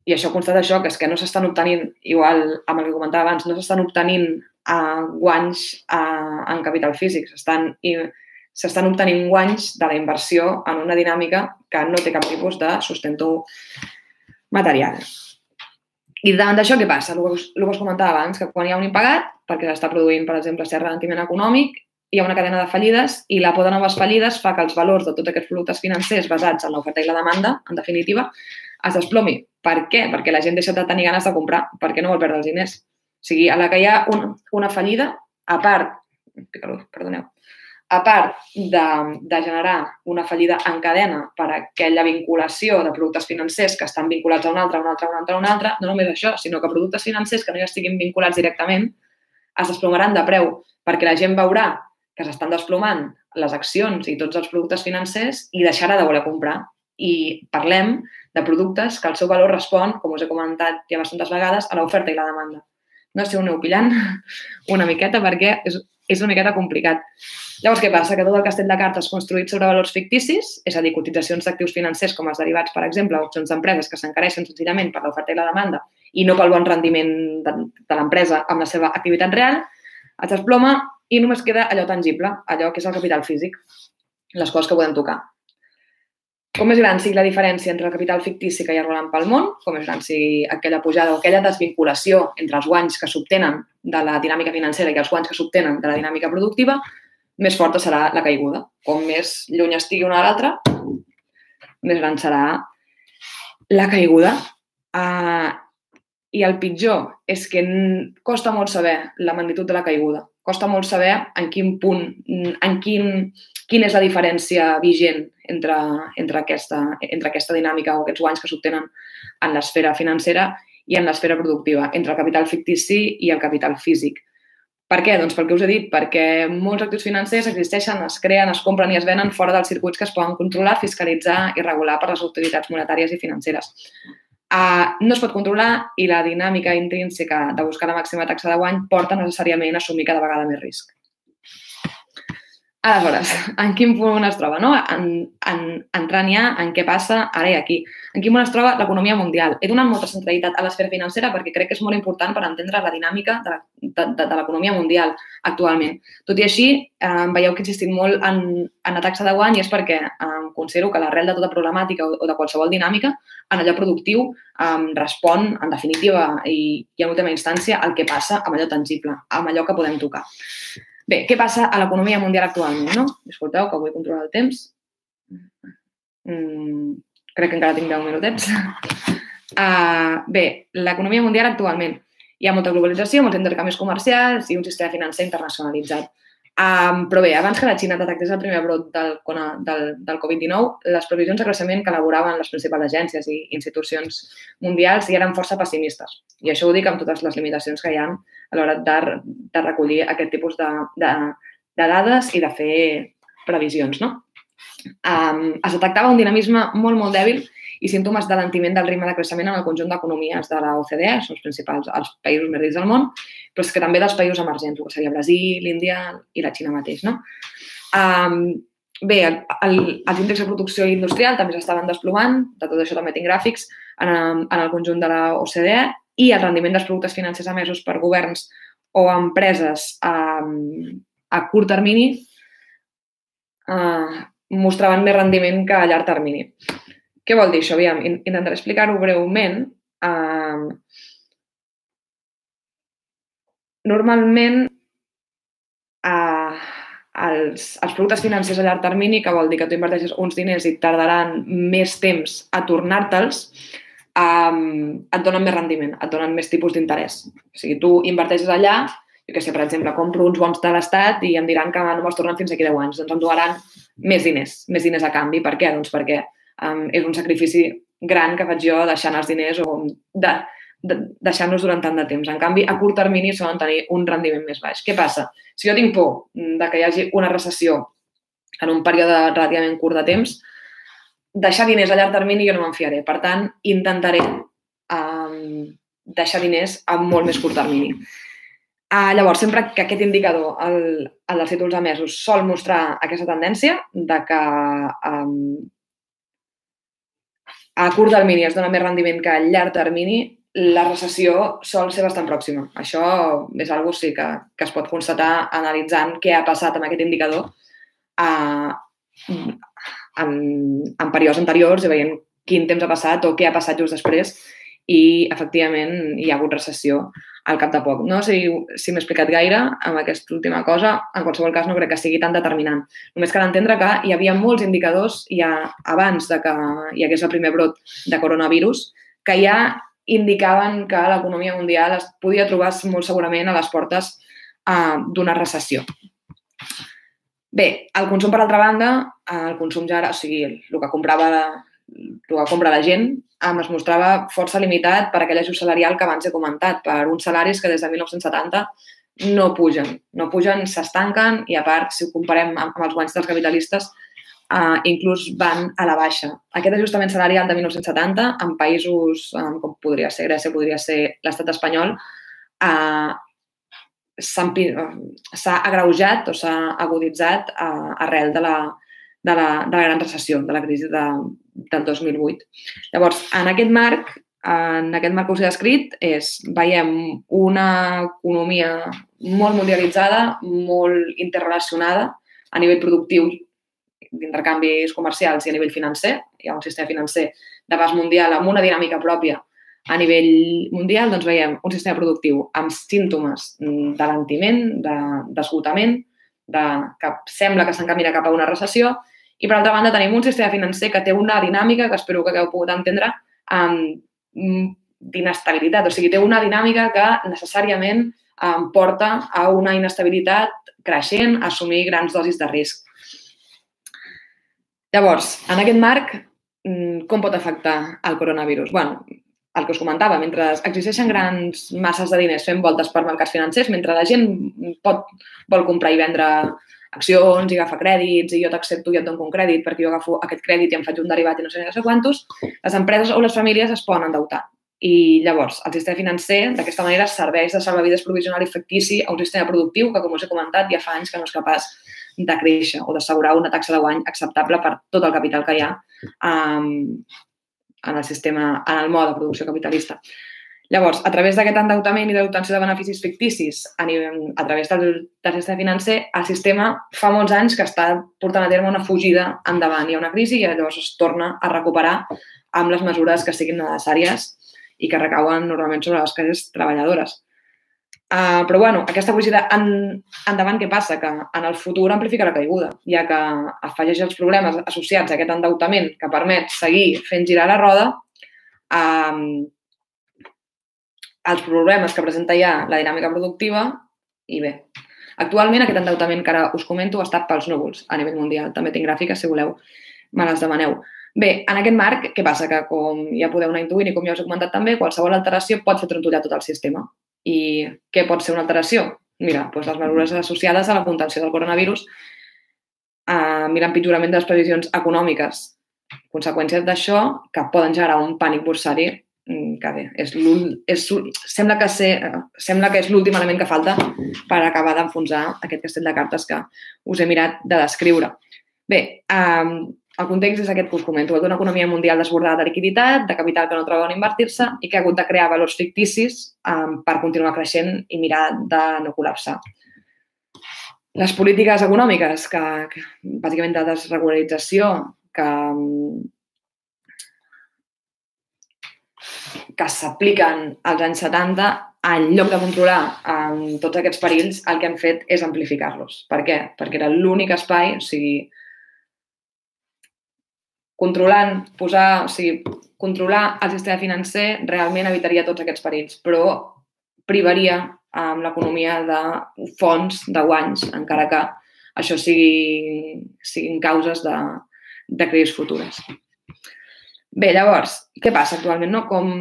I això constata això, que és que no s'estan obtenint, igual amb el que comentava abans, no s'estan obtenint uh, guanys uh, en capital físic, s'estan s'estan obtenint guanys de la inversió en una dinàmica que no té cap tipus de sustento material. I davant d'això, què passa? El que, us, el que us comentava abans, que quan hi ha un impagat, perquè s'està produint, per exemple, cert ralentiment econòmic, hi ha una cadena de fallides i la por de noves fallides fa que els valors de tots aquests productes financers basats en l'oferta i la demanda, en definitiva, es desplomi. Per què? Perquè la gent deixa de tenir ganes de comprar, perquè no vol perdre els diners. O sigui, a la que hi ha un, una fallida, a part, perdoneu, a part de, de generar una fallida en cadena per aquella vinculació de productes financers que estan vinculats a un altre, a un altre, a un altre, a un altre, no només això, sinó que productes financers que no hi estiguin vinculats directament es desplomaran de preu perquè la gent veurà que s'estan desplomant les accions i tots els productes financers i deixarà de voler comprar. I parlem de productes que el seu valor respon, com us he comentat ja bastantes vegades, a l'oferta i la demanda. No sé aneu pillant *laughs* una miqueta perquè és, és una miqueta complicat. Llavors, què passa? Que tot el castell de cartes construït sobre valors ficticis, és a dir, cotitzacions d'actius financers com els derivats, per exemple, opcions d'empreses que s'encareixen senzillament per l'oferta i la demanda i no pel bon rendiment de, de l'empresa amb la seva activitat real, es desploma i només queda allò tangible, allò que és el capital físic, les coses que podem tocar. Com més gran sigui la diferència entre el capital fictici que hi ha rolant pel món, com més gran sigui aquella pujada o aquella desvinculació entre els guanys que s'obtenen de la dinàmica financera i els guanys que s'obtenen de la dinàmica productiva, més forta serà la caiguda. Com més lluny estigui una de l'altra, més gran serà la caiguda. Uh, I el pitjor és que costa molt saber la magnitud de la caiguda. Costa molt saber en quin punt, en quin, quina és la diferència vigent entre, entre, aquesta, entre aquesta dinàmica o aquests guanys que s'obtenen en l'esfera financera i en l'esfera productiva, entre el capital fictici i el capital físic. Per què? Doncs pel que us he dit, perquè molts actius financers existeixen, es creen, es compren i es venen fora dels circuits que es poden controlar, fiscalitzar i regular per les autoritats monetàries i financeres. Uh, no es pot controlar i la dinàmica intrínseca de buscar la màxima taxa de guany porta necessàriament a assumir cada vegada més risc. Aleshores, *laughs* en quin punt es troba? No? En, en, entrant ja en què passa ara i aquí. En quin punt es troba l'economia mundial? He donat molta centralitat a l'esfera financera perquè crec que és molt important per entendre la dinàmica de, de, de, de l'economia mundial actualment. Tot i així, eh, veieu que he insistit molt en, en la taxa de guany i és perquè eh, considero que l'arrel de tota problemàtica o, o de qualsevol dinàmica en allò productiu eh, respon, en definitiva i, i en última instància, al que passa amb allò tangible, amb allò que podem tocar. Bé, què passa a l'economia mundial actualment, no? Disculpeu, que vull controlar el temps. Mm, crec que encara tinc 10 minutets. Uh, *laughs* bé, l'economia mundial actualment. Hi ha molta globalització, molts intercanvis comercials i un sistema financer internacionalitzat. Um, però bé, abans que la Xina detectés el primer brot del, del, del Covid-19, les previsions de creixement que elaboraven les principals agències i institucions mundials ja eren força pessimistes. I això ho dic amb totes les limitacions que hi ha a l'hora de, de recollir aquest tipus de, de, de dades i de fer previsions. No? Um, es detectava un dinamisme molt, molt dèbil i símptomes d'alentiment del ritme de creixement en el conjunt d'economies de la OCDE, són els principals els països més rics del món, però és que també dels països emergents, que seria Brasil, l'Índia i la Xina mateix. No? Um, bé, el, el, els índexs de producció industrial també s'estaven desplomant, de tot això també tinc gràfics, en, en el conjunt de la OCDE, i el rendiment dels productes financers emesos per governs o empreses um, a curt termini uh, mostraven més rendiment que a llarg termini. Què vol dir això? Aviam, intentaré explicar-ho breument. Uh, normalment, uh, els, els productes financers a llarg termini, que vol dir que tu inverteixes uns diners i tardaran més temps a tornar-te'ls, um, et donen més rendiment, et donen més tipus d'interès. O sigui, tu inverteixes allà, jo que sé, per exemple, compro uns bons de l'Estat i em diran que no me'ls tornen fins aquí 10 anys. Doncs em donaran més diners, més diners a canvi. Per què? Doncs perquè um, és un sacrifici gran que faig jo deixant els diners o de, de, deixant-los durant tant de temps. En canvi, a curt termini solen tenir un rendiment més baix. Què passa? Si jo tinc por de que hi hagi una recessió en un període relativament curt de temps, deixar diners a llarg termini jo no me'n fiaré. Per tant, intentaré um, deixar diners a molt més curt termini. Uh, llavors, sempre que aquest indicador, el, el dels títols emesos, sol mostrar aquesta tendència de que um, a curt termini es dona més rendiment que a llarg termini, la recessió sol ser bastant pròxima. Això és algo sí que, que es pot constatar analitzant què ha passat amb aquest indicador uh, en, en períodes anteriors i veient quin temps ha passat o què ha passat just després i, efectivament, hi ha hagut recessió al cap de poc. No sé si, si m'he explicat gaire amb aquesta última cosa, en qualsevol cas no crec que sigui tan determinant. Només cal entendre que hi havia molts indicadors ja abans de que hi hagués el primer brot de coronavirus que ja indicaven que l'economia mundial es podia trobar molt segurament a les portes uh, d'una recessió. Bé, el consum, per altra banda, el consum ja era, o sigui, el que comprava el que compra la gent es mostrava força limitat per aquell ajust salarial que abans he comentat, per uns salaris que des de 1970 no pugen. No pugen, s'estanquen i, a part, si ho comparem amb els guanys dels capitalistes, eh, inclús van a la baixa. Aquest ajustament salarial de 1970 en països eh, com podria ser Grècia, podria ser l'estat espanyol, eh, s'ha agreujat o s'ha aguditzat eh, arrel de la, de la, de la gran recessió, de la crisi de, del 2008. Llavors, en aquest marc, en aquest marc que us he descrit, és, veiem una economia molt mundialitzada, molt interrelacionada a nivell productiu d'intercanvis comercials i a nivell financer. Hi ha un sistema financer d'abast mundial amb una dinàmica pròpia a nivell mundial, doncs veiem un sistema productiu amb símptomes d'alentiment, d'esgotament, de, que sembla que s'encamina cap a una recessió i, per altra banda, tenim un sistema financer que té una dinàmica, que espero que hagueu pogut entendre, um, d'inestabilitat. O sigui, té una dinàmica que necessàriament um, porta a una inestabilitat creixent, a assumir grans dosis de risc. Llavors, en aquest marc, mm, com pot afectar el coronavirus? bueno, el que us comentava, mentre existeixen grans masses de diners fent voltes per mercats financers, mentre la gent pot, vol comprar i vendre accions i agafa crèdits i jo t'accepto i et dono un crèdit perquè jo agafo aquest crèdit i em faig un derivat i no sé no sé quantos, les empreses o les famílies es poden endeutar. I llavors, el sistema financer, d'aquesta manera, serveix de salvavides provisional i fictici a un sistema productiu que, com us he comentat, ja fa anys que no és capaç de créixer o d'assegurar una taxa de guany acceptable per tot el capital que hi ha um, en el sistema, en el mode de producció capitalista. Llavors, a través d'aquest endeutament i d'obtenció de beneficis ficticis a, nivell, a través del, del sistema financer, el sistema fa molts anys que està portant a terme una fugida endavant. Hi ha una crisi i llavors es torna a recuperar amb les mesures que siguin necessàries i que recauen normalment sobre les classes treballadores. Uh, però, bueno, aquesta fugida en, endavant, què passa? Que en el futur amplifica la caiguda, ja que afegeix els problemes associats a aquest endeutament que permet seguir fent girar la roda, uh, els problemes que presenta ja la dinàmica productiva i bé, Actualment aquest endeutament que ara us comento està pels núvols a nivell mundial. També tinc gràfiques, si voleu, me les demaneu. Bé, en aquest marc, què passa? Que com ja podeu anar intuint i com ja us he comentat també, qualsevol alteració pot fer trontollar tot el sistema. I què pot ser una alteració? Mira, doncs les mesures associades a la contenció del coronavirus, eh, mira, empitjorament de les previsions econòmiques, conseqüències d'això que poden generar un pànic bursari que bé, és, és, sembla, que ser, sembla que és l'últim element que falta per acabar d'enfonsar aquest castell de cartes que us he mirat de descriure. Bé, eh, el context és aquest que us comento, d'una economia mundial desbordada de liquiditat, de capital que no troba on invertir-se i que ha hagut de crear valors ficticis um, per continuar creixent i mirar de no col·lapsar. Les polítiques econòmiques, que, que bàsicament de desregularització, que, que s'apliquen als anys 70, en lloc de controlar um, tots aquests perills, el que han fet és amplificar-los. Per què? Perquè era l'únic espai, o sigui, controlant, posar, o sigui, controlar el sistema financer realment evitaria tots aquests perills, però privaria amb l'economia de fons de guanys, encara que això sigui, siguin causes de, de crisis futures. Bé, llavors, què passa actualment? No? Com,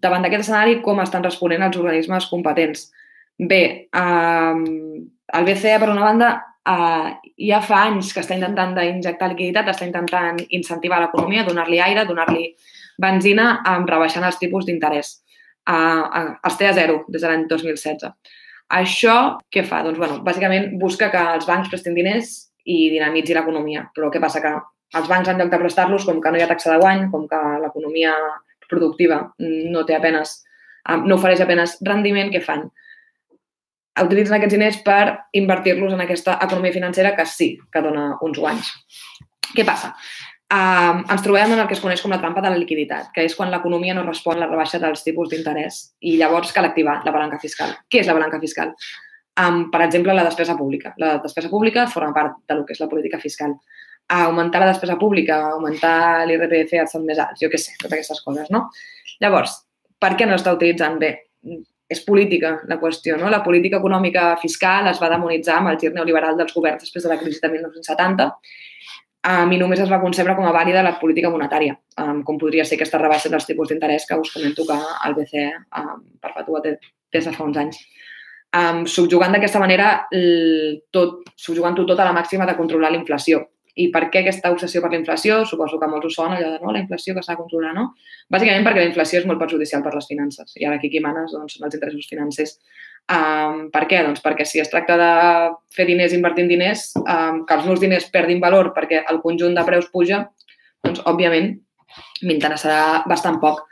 davant d'aquest escenari, com estan responent els organismes competents? Bé, eh, el BCE, per una banda, Uh, ja fa anys que està intentant d'injectar liquiditat, està intentant incentivar l'economia, donar-li aire, donar-li benzina, um, rebaixant els tipus d'interès. Uh, uh, els té a zero des de l'any 2016. Això què fa? Doncs, bueno, bàsicament busca que els bancs prestin diners i dinamitzi l'economia. Però què passa? Que els bancs, en lloc de prestar-los, com que no hi ha taxa de guany, com que l'economia productiva no té apenes, no ofereix apenes rendiment, què fan? utilitzen aquests diners per invertir-los en aquesta economia financera que sí que dona uns guanys. Què passa? Uh, ens trobem en el que es coneix com la trampa de la liquiditat, que és quan l'economia no respon a la rebaixa dels tipus d'interès i llavors cal activar la balanca fiscal. Què és la balanca fiscal? Um, per exemple, la despesa pública. La despesa pública forma part de lo que és la política fiscal. Uh, augmentar la despesa pública, augmentar l'IRPF als més alts, jo què sé, totes aquestes coses, no? Llavors, per què no està utilitzant bé? és política la qüestió. No? La política econòmica fiscal es va demonitzar amb el gir neoliberal dels governs després de la crisi de 1970 um, i només es va concebre com a vàlida la política monetària, um, com podria ser aquesta rebaixa dels tipus d'interès que us comento que el BCE um, perpetua des de fa uns anys. Um, subjugant d'aquesta manera tot, subjugant-ho tot a la màxima de controlar la inflació. I per què aquesta obsessió per la inflació? Suposo que molts us sona allò de no, la inflació que s'ha de controlar, no? Bàsicament perquè la inflació és molt perjudicial per les finances. I ara aquí qui manes doncs, són els interessos financers. Um, per què? Doncs perquè si es tracta de fer diners invertint diners, um, que els meus diners perdin valor perquè el conjunt de preus puja, doncs, òbviament, m'interessarà bastant poc.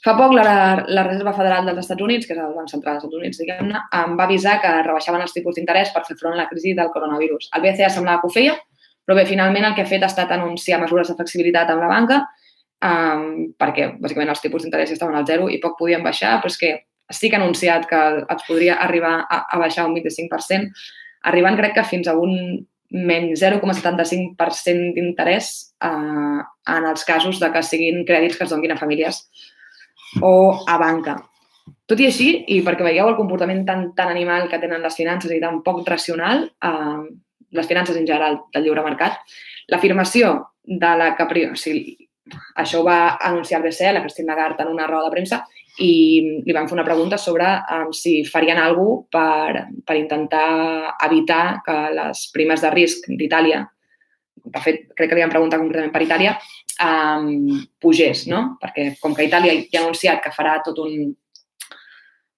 Fa poc la, la Reserva Federal dels Estats Units, que és el Banc Central dels Estats Units, diguem-ne, em va avisar que rebaixaven els tipus d'interès per fer front a la crisi del coronavirus. El BCE semblava que ho feia, però bé, finalment el que ha fet ha estat anunciar mesures de flexibilitat amb la banca um, perquè, bàsicament, els tipus d'interès estaven al zero i poc podien baixar, però és que sí que ha anunciat que es podria arribar a, a baixar un 25%, arribant crec que fins a un menys 0,75% d'interès uh, en els casos de que siguin crèdits que es donin a famílies o a banca. Tot i així, i perquè veieu el comportament tan, tan animal que tenen les finances i tan poc racional, uh, les finances en general del lliure mercat, l'afirmació de la que... O sigui, això ho va anunciar el BCE, la Christine Lagarde, en una roda de premsa, i li van fer una pregunta sobre um, si farien alguna per, per intentar evitar que les primes de risc d'Itàlia, de fet, crec que li van preguntar concretament per Itàlia, um, pugés, no? Perquè com que Itàlia ja ha anunciat que farà tot un,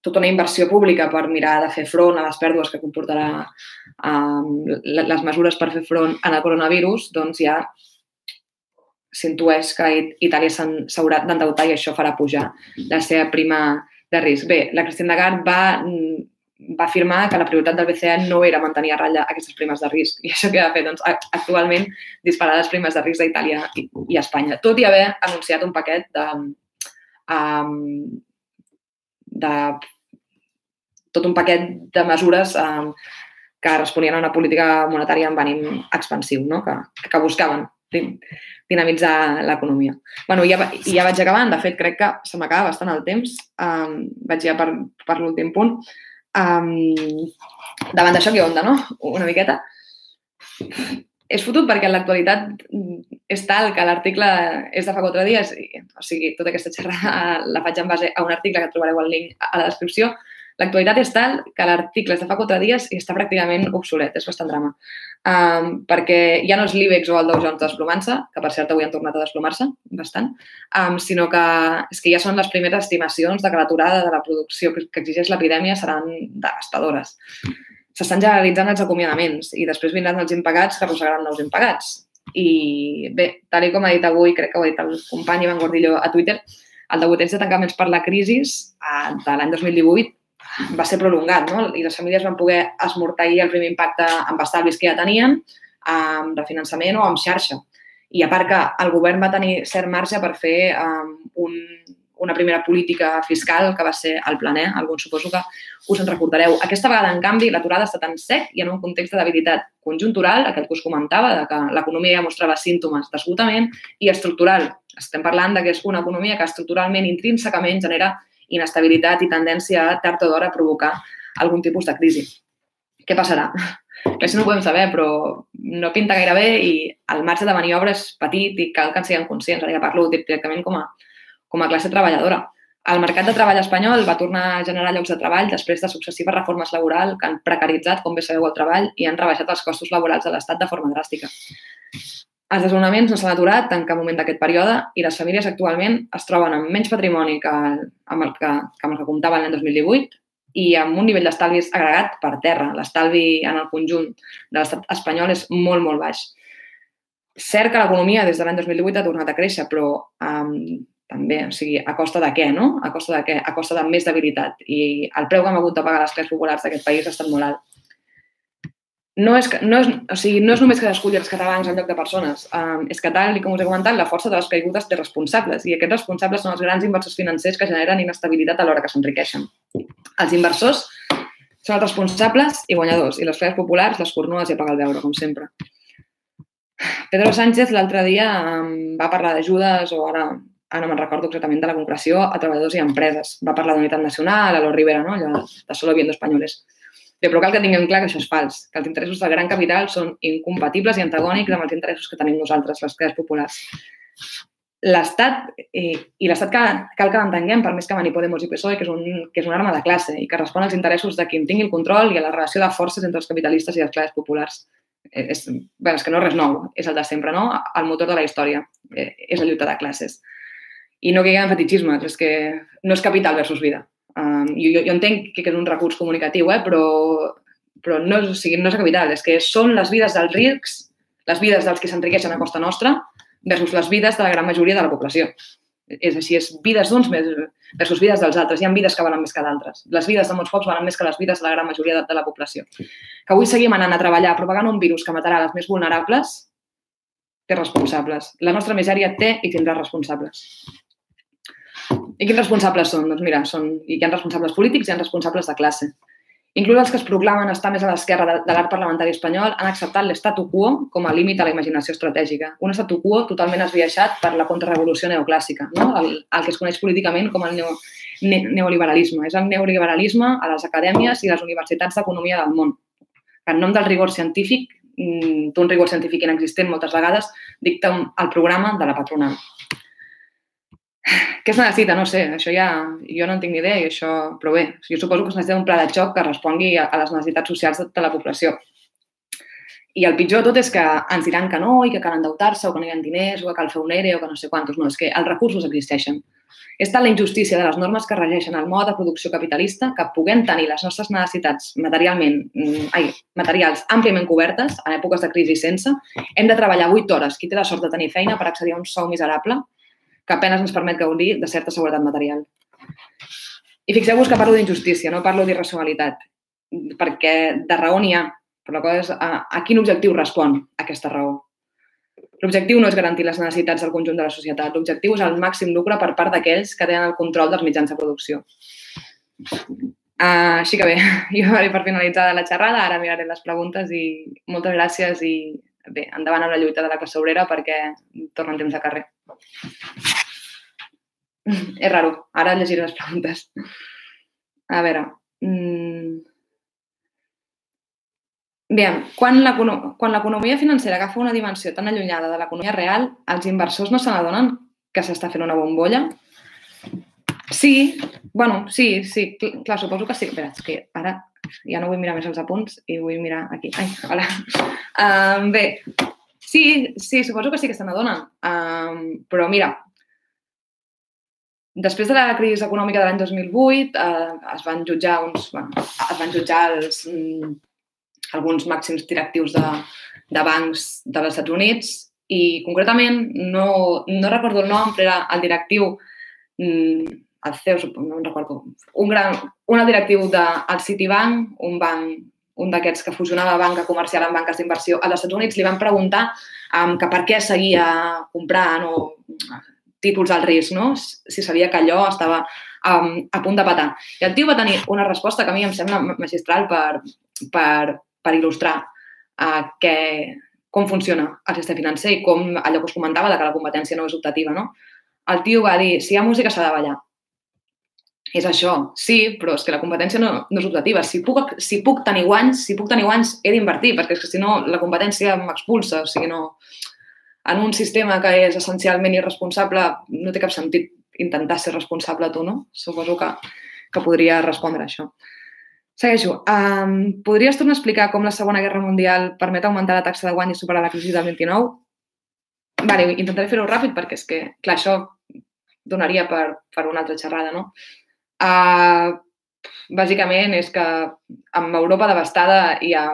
tota una inversió pública per mirar de fer front a les pèrdues que comportarà um, les mesures per fer front a la coronavirus, doncs ja s'intueix que Itàlia s'haurà d'endeutar i això farà pujar la seva prima de risc. Bé, la Christine Lagarde va, va afirmar que la prioritat del BCE no era mantenir a ratlla aquestes primes de risc. I això què ha fet? Doncs, actualment disparar les primes de risc d'Itàlia i, i Espanya, tot i haver anunciat un paquet de, um, de tot un paquet de mesures eh, que responien a una política monetària amb ànim expansiu, no? que, que buscaven dinamitzar l'economia. bueno, ja, ja vaig acabant. De fet, crec que se m'acaba bastant el temps. Um, vaig ja per, per l'últim punt. Um, davant d'això, què onda, no? Una miqueta. És fotut perquè en l'actualitat és tal que l'article és de fa quatre dies, i, o sigui, tota aquesta xerrada la faig en base a un article que trobareu el link a la descripció, L'actualitat és tal que l'article és de fa quatre dies i està pràcticament obsolet, és bastant drama. Um, perquè ja no és l'IBEX o el Dow Jones desplomant-se, que per cert avui han tornat a desplomar-se bastant, um, sinó que és que ja són les primeres estimacions de que l'aturada de la producció que, que exigeix l'epidèmia seran devastadores. S'estan generalitzant els acomiadaments i després vindran els impagats que arrossegaran nous impagats. I bé, tal com ha dit avui, crec que ho ha dit el company Ivan Gordillo a Twitter, el degoteig de tancaments per la crisi uh, de l'any 2018 va ser prolongat no? i les famílies van poder esmorteir el primer impacte amb estalvis que ja tenien, amb refinançament o amb xarxa. I a part que el govern va tenir cert marge per fer um, un, una primera política fiscal que va ser el planer, alguns suposo que us en recordareu. Aquesta vegada, en canvi, l'aturada està tan sec i en un context de debilitat conjuntural, aquell que us comentava, de que l'economia ja mostrava símptomes d'esgotament, i estructural. Estem parlant de que és una economia que estructuralment, intrínsecament, genera inestabilitat i tendència a tard o d'hora provocar algun tipus de crisi. Què passarà? Això no ho podem saber, però no pinta gaire bé i el marge de maniobra és petit i cal que en siguem conscients. Ara ja parlo directament com a, com a classe treballadora. El mercat de treball espanyol va tornar a generar llocs de treball després de successives reformes laborals que han precaritzat, com bé sabeu, el treball i han rebaixat els costos laborals de l'Estat de forma dràstica. Els desnonaments no s'han aturat en cap moment d'aquest període i les famílies actualment es troben amb menys patrimoni que, amb el que, que amb el que comptaven l'any 2018 i amb un nivell d'estalvis agregat per terra. L'estalvi en el conjunt de l'estat espanyol és molt, molt baix. Cert que l'economia des de l'any 2018 ha tornat a créixer, però um, també, o sigui, a costa de què, no? A costa de què? A costa de més debilitat. I el preu que hem hagut de pagar les classes populars d'aquest país ha estat molt alt no és, no és, o sigui, no és només que desculli els catalans en lloc de persones. Um, és que, tal com us he comentat, la força de les caigudes té responsables i aquests responsables són els grans inversors financers que generen inestabilitat a l'hora que s'enriqueixen. Els inversors són els responsables i guanyadors i les classes populars les cornues i apaga el veure, com sempre. Pedro Sánchez l'altre dia va parlar d'ajudes o ara, ara no me'n recordo exactament de la concreció a treballadors i empreses. Va parlar d'unitat nacional, a lo Rivera, no? allò de solo viendo españoles. Bé, però cal que tinguem clar que això és fals, que els interessos del gran capital són incompatibles i antagònics amb els interessos que tenim nosaltres, les classes populars. L'Estat, eh, i l'Estat cal, cal que l'entenguem, per més que mani Podemos i PSOE, que és, un, que és una arma de classe i que respon als interessos de qui en tingui el control i a la relació de forces entre els capitalistes i les classes populars. Eh, és, bé, és que no és res nou, és el de sempre, no? El motor de la història eh, és la lluita de classes. I no caiguem en fetichismes, és que no és capital versus vida. Um, jo, jo entenc que és un recurs comunicatiu, eh, però, però no, o sigui, no és capital, és que són les vides dels rics, les vides dels que s'enriqueixen a costa nostra versus les vides de la gran majoria de la població. És així, és vides d'uns versus vides dels altres. Hi ha vides que valen més que d'altres. Les vides de molts pocs valen més que les vides de la gran majoria de, de la població. Que avui seguim anant a treballar propagant un virus que matarà les més vulnerables, té responsables. La nostra misèria té i tindrà responsables. I quins responsables són? Doncs mira, són, hi ha responsables polítics hi ha responsables de classe. Inclús els que es proclamen estar més a l'esquerra de, de l'art parlamentari espanyol han acceptat l'estatu quo com a límit a la imaginació estratègica. Un estatu quo totalment esbiaixat per la contrarrevolució neoclàssica, no? el, el que es coneix políticament com el neo, ne, neoliberalisme. És el neoliberalisme a les acadèmies i les universitats d'economia del món. En nom del rigor científic, mm, d'un rigor científic inexistent moltes vegades, dicta el programa de la patronal. Què es necessita? No sé, això ja... Jo no en tinc ni idea i això... Però bé, jo suposo que es necessita un pla de xoc que respongui a, les necessitats socials de, de la població. I el pitjor de tot és que ens diran que no i que cal endeutar-se o que no hi ha diners o que cal fer un ERE o que no sé quantos. No, és que els recursos existeixen. És tal la injustícia de les normes que regeixen el mode de producció capitalista que puguem tenir les nostres necessitats materialment, mm, ai, materials àmpliament cobertes en èpoques de crisi sense, hem de treballar 8 hores. Qui té la sort de tenir feina per accedir a un sou miserable que apenas ens permet gaudir de certa seguretat material. I fixeu-vos que parlo d'injustícia, no parlo d'irracionalitat, perquè de raó n'hi ha, però la cosa és a, a quin objectiu respon aquesta raó. L'objectiu no és garantir les necessitats del conjunt de la societat, l'objectiu és el màxim lucre per part d'aquells que tenen el control dels mitjans de producció. Uh, així que bé, *laughs* jo per finalitzar la xerrada, ara miraré les preguntes i moltes gràcies i bé, endavant amb la lluita de la classe obrera perquè tornen temps de carrer. És raro. Ara llegiré les preguntes. A veure, Mm. Bé, quan l'economia financera agafa una dimensió tan allunyada de l'economia real, els inversors no se n'adonen que s'està fent una bombolla? Sí, bueno, sí, sí, clar, suposo que sí. Espera, és que ara ja no vull mirar més els apunts i vull mirar aquí. Ai, hola. Um, bé, sí, sí, suposo que sí que se n'adonen. Um, però mira, després de la crisi econòmica de l'any 2008 eh, es van jutjar uns, bueno, es van jutjar els, mm, alguns màxims directius de, de bancs dels Estats Units i concretament no, no recordo el nom, però era el directiu mm, el CEO, no recordo, un, gran, un directiu del Citibank, un banc, un d'aquests que fusionava banca comercial amb banques d'inversió als Estats Units, li van preguntar um, que per què seguia comprant o títols al risc, no? si sabia que allò estava um, a punt de patar. I el tio va tenir una resposta que a mi em sembla magistral per, per, per il·lustrar uh, que, com funciona el sistema financer i com allò que us comentava de que la competència no és optativa. No? El tio va dir, si hi ha música s'ha de ballar és això, sí, però és que la competència no, no és optativa. Si puc, si puc tenir guanys, si puc tenir guanys, he d'invertir, perquè és que si no la competència m'expulsa. O sigui, no... En un sistema que és essencialment irresponsable, no té cap sentit intentar ser responsable tu, no? Suposo que, que podria respondre això. Segueixo. Um, podries tornar a explicar com la Segona Guerra Mundial permet augmentar la taxa de guany i superar la crisi del 29? Vale, intentaré fer-ho ràpid perquè és que, clar, això donaria per, per una altra xerrada, no? Uh, bàsicament és que amb Europa devastada hi ha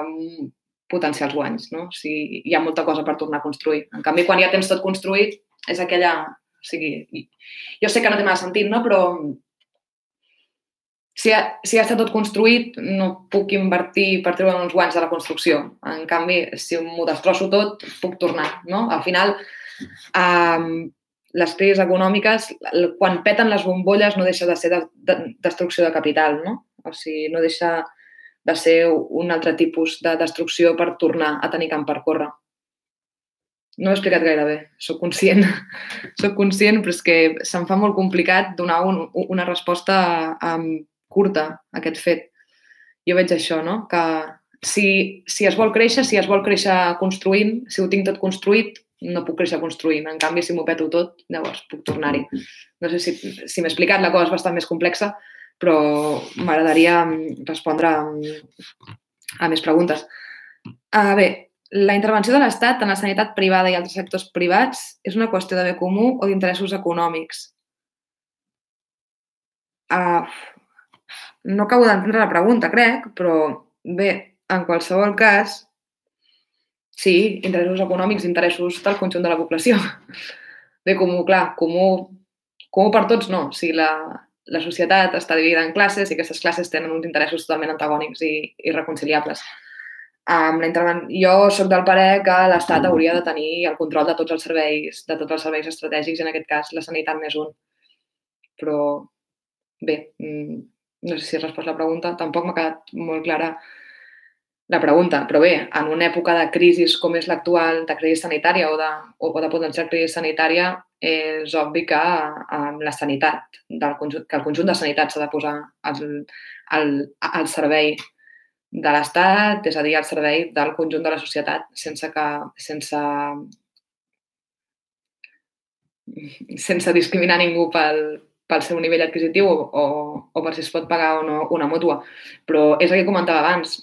potencials guanys, no? O sigui, hi ha molta cosa per tornar a construir. En canvi, quan ja tens tot construït, és aquella... O sigui, jo sé que no té massa sentit, no? Però si ha, si ja està tot construït, no puc invertir per treure uns guanys de la construcció. En canvi, si m'ho destrosso tot, puc tornar, no? Al final, um, les crisis econòmiques, quan peten les bombolles, no deixa de ser de, de, destrucció de capital, no? O sigui, no deixa de ser un altre tipus de destrucció per tornar a tenir camp per córrer. No ho he explicat gaire bé, sóc conscient. *laughs* sóc conscient, però és que se'm fa molt complicat donar un, una resposta um, curta a aquest fet. Jo veig això, no? Que si, si es vol créixer, si es vol créixer construint, si ho tinc tot construït, no puc créixer construint. En canvi, si m'ho peto tot, llavors puc tornar-hi. No sé si, si m'he explicat, la cosa és bastant més complexa, però m'agradaria mm, respondre a, a més preguntes. Uh, bé, la intervenció de l'Estat en la sanitat privada i altres sectors privats és una qüestió de bé comú o d'interessos econòmics? Uh, no acabo d'entendre la pregunta, crec, però bé, en qualsevol cas, Sí, interessos econòmics, interessos del conjunt de la població. Bé, comú, clar, comú, comú per tots no. O sigui, la, la societat està dividida en classes i aquestes classes tenen uns interessos totalment antagònics i irreconciliables. Um, la interven... Jo sóc del parer que l'Estat hauria de tenir el control de tots els serveis, de tots els serveis estratègics, en aquest cas la sanitat més un. Però, bé, mm, no sé si he respost la pregunta, tampoc m'ha quedat molt clara la pregunta. Però bé, en una època de crisi com és l'actual, de crisi sanitària o de, o de potencial crisi sanitària, és obvi que amb la sanitat, del conjunt, que el conjunt de sanitat s'ha de posar al, al, al servei de l'Estat, és a dir, al servei del conjunt de la societat, sense que, sense, sense discriminar ningú pel, pel seu nivell adquisitiu o, o, o per si es pot pagar o no una mútua. Però és el que comentava abans,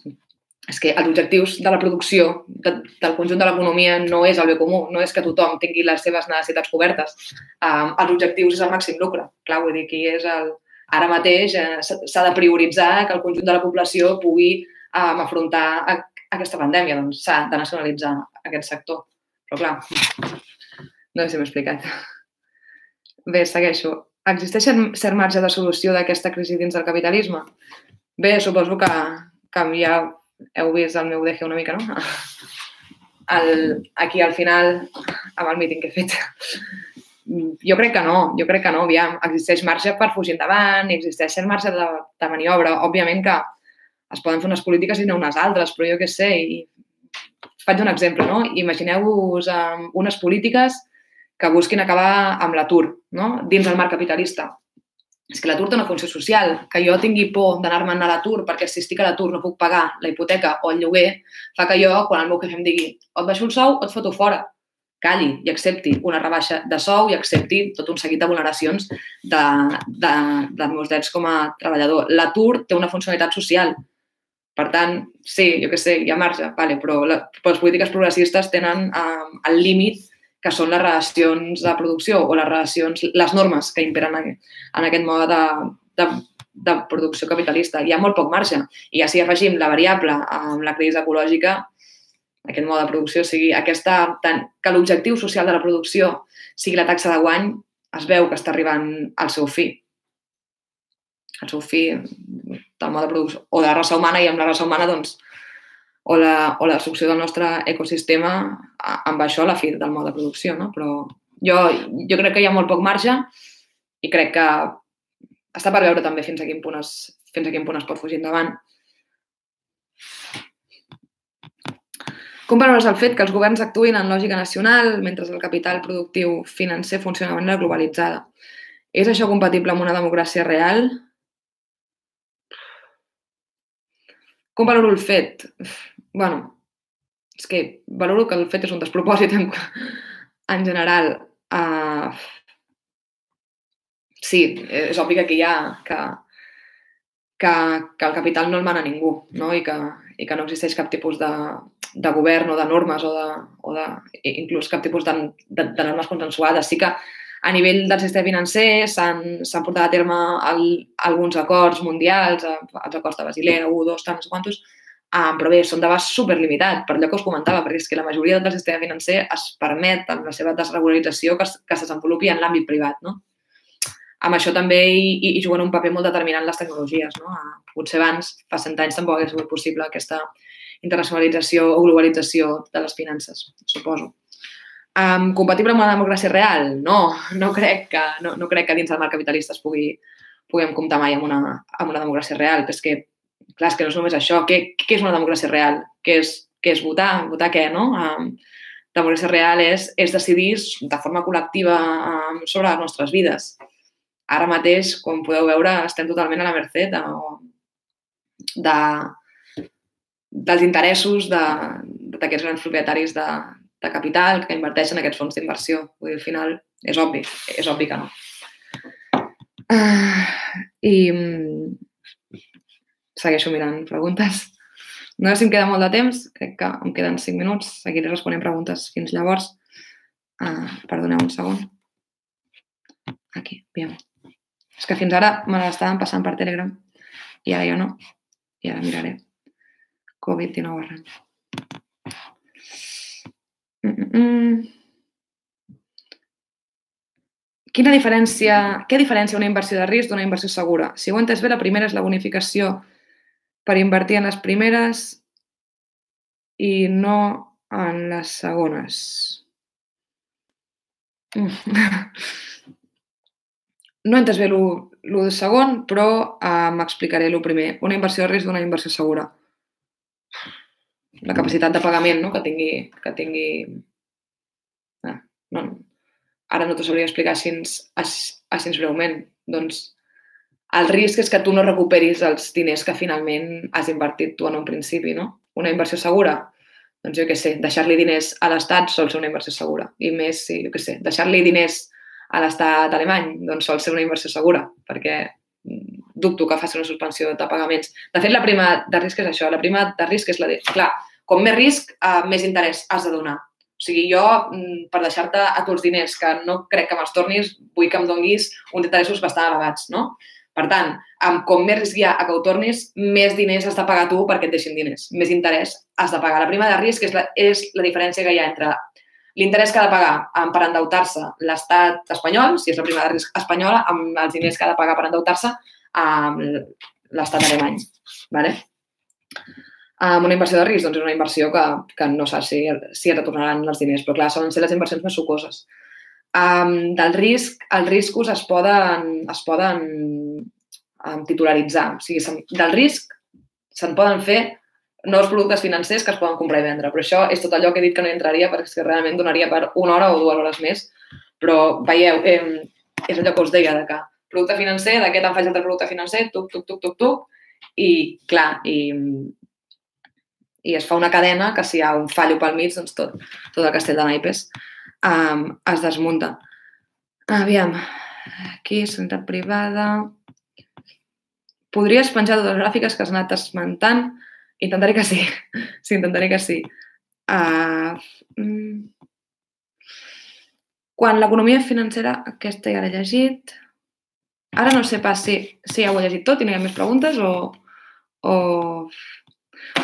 és que els objectius de la producció de, del conjunt de l'economia no és el bé comú, no és que tothom tingui les seves necessitats cobertes. Um, els objectius és el màxim lucre. Clar, vull dir, aquí és el... Ara mateix eh, s'ha de prioritzar que el conjunt de la població pugui um, afrontar a, aquesta pandèmia, doncs s'ha de nacionalitzar aquest sector. Però clar, no sé si m'he explicat. Bé, segueixo. Existeix cert marge de solució d'aquesta crisi dins del capitalisme? Bé, suposo que, que ja heu vist el meu deje una mica, no? El, aquí al final, amb el míting que he fet. Jo crec que no, jo crec que no, aviam, existeix marge per fugir endavant, existeix marge de, de maniobra. Òbviament que es poden fer unes polítiques i no unes altres, però jo què sé, i faig un exemple, no? Imagineu-vos um, unes polítiques que busquin acabar amb l'atur, no? Dins del marc capitalista. És que l'atur té una funció social. Que jo tingui por d'anar-me'n a l'atur perquè si estic a l'atur no puc pagar la hipoteca o el lloguer, fa que jo, quan el meu jefe em digui o et baixo el sou o et foto fora, calli i accepti una rebaixa de sou i accepti tot un seguit de vulneracions de, de, dels meus drets com a treballador. L'atur té una funcionalitat social. Per tant, sí, jo què sé, hi ha marge, vale, però, la, però les polítiques progressistes tenen eh, el límit que són les relacions de producció o les relacions, les normes que imperen en, en aquest mode de, de, de producció capitalista. Hi ha molt poc marge. I ja si afegim la variable amb la crisi ecològica, aquest mode de producció, o sigui, aquesta, tant, que l'objectiu social de la producció sigui la taxa de guany, es veu que està arribant al seu fi. Al seu fi del mode de producció, o de la raça humana, i amb la raça humana, doncs, o la, o la destrucció del nostre ecosistema amb això a la fi del mode de producció, no? Però jo, jo crec que hi ha molt poc marge i crec que està per veure també fins a quin punt es, fins a quin punt es pot fugir endavant. Com valores el fet que els governs actuïn en lògica nacional mentre el capital productiu financer funciona de manera globalitzada? És això compatible amb una democràcia real? Com valoro el fet? Bueno, és que valoro que el fet és un despropòsit en, en general. Uh, sí, és obvi que aquí hi ha que, que, que el capital no el mana ningú no? I, que, i que no existeix cap tipus de, de govern o de normes o de, o de inclús cap tipus de, de, de normes consensuades. Sí que a nivell del sistema financer s'han portat a terme el, alguns acords mundials, els acords de Basilea, 1, 2, tants quantos, Um, però bé, són d'abast superlimitat, per allò que us comentava, perquè és que la majoria del sistema financer es permet amb la seva desregularització que, que se desenvolupi en l'àmbit privat. No? Amb això també hi, hi juguen un paper molt determinant les tecnologies. No? Potser abans, fa cent anys, tampoc hauria sigut possible aquesta internacionalització o globalització de les finances, suposo. Um, compatible amb una democràcia real? No, no crec que, no, no crec que dins del marc capitalista es pugui, puguem comptar mai amb una, amb una democràcia real, però és que clar, és que no és només això. Què, què és una democràcia real? Què és, què és votar? Votar què, no? Um, democràcia real és, és decidir de forma col·lectiva um, sobre les nostres vides. Ara mateix, com podeu veure, estem totalment a la mercè de, de, dels interessos d'aquests grans propietaris de, de capital que inverteixen en aquests fons d'inversió. Vull dir, al final, és obvi, és obvi que no. Uh, I segueixo mirant preguntes. No sé si em queda molt de temps, crec que em queden 5 minuts, seguiré responent preguntes fins llavors. Uh, perdoneu un segon. Aquí, bien. És que fins ara me l'estaven passant per Telegram i ara jo no. I ara miraré. Covid-19 arran. Mm -mm. mm. Quina diferència, què diferència una inversió de risc d'una inversió segura? Si ho entès bé, la primera és la bonificació per invertir en les primeres i no en les segones. *laughs* No he entès bé el segon, però uh, m'explicaré el primer. Una inversió de risc d'una inversió segura. La capacitat de pagament no? que tingui... Que tingui... Ah, no, ara no t'ho sabria explicar així, així breument. Doncs el risc és que tu no recuperis els diners que finalment has invertit tu en un principi, no? Una inversió segura? Doncs jo què sé, deixar-li diners a l'Estat sol ser una inversió segura. I més, si, jo què sé, deixar-li diners a l'estat alemany, doncs sol ser una inversió segura, perquè mm, dubto que faci una suspensió de pagaments. De fet, la prima de risc és això. La prima de risc és la de... Clar, com més risc, eh, més interès has de donar. O sigui, jo, mm, per deixar-te a tu els diners que no crec que me'ls tornis, vull que em donguis uns interessos bastant elevats, no? Per tant, amb com més risc hi ha a que ho tornis, més diners has de pagar tu perquè et deixin diners. Més interès has de pagar. La prima de risc és la, és la diferència que hi ha entre l'interès que ha de pagar per endeutar-se l'estat espanyol, si és la prima de risc espanyola, amb els diners que ha de pagar per endeutar-se amb l'estat alemany. Vale? Amb una inversió de risc, doncs és una inversió que, que no saps si, si et retornaran els diners, però clar, solen ser les inversions més sucoses. Um, del risc, els riscos es poden, es poden um, titularitzar. O sigui, del risc se'n poden fer nous productes financers que es poden comprar i vendre. Però això és tot allò que he dit que no entraria perquè que realment donaria per una hora o dues hores més. Però veieu, eh, és allò que us deia, de que producte financer, d'aquest em faig altre producte financer, tuc, tuc, tuc, tuc, tuc, i clar, i, i es fa una cadena que si hi ha un fallo pel mig, doncs tot, tot el castell de naipes um, es desmunta. Aviam, aquí, sanitat privada... Podries penjar dues gràfiques que has anat esmentant? Intentaré que sí. *laughs* Sí, intentaré que sí. Uh, quan l'economia financera, aquesta ja l'he llegit. Ara no sé pas si, si ja ho he llegit tot i no hi ha més preguntes o... o...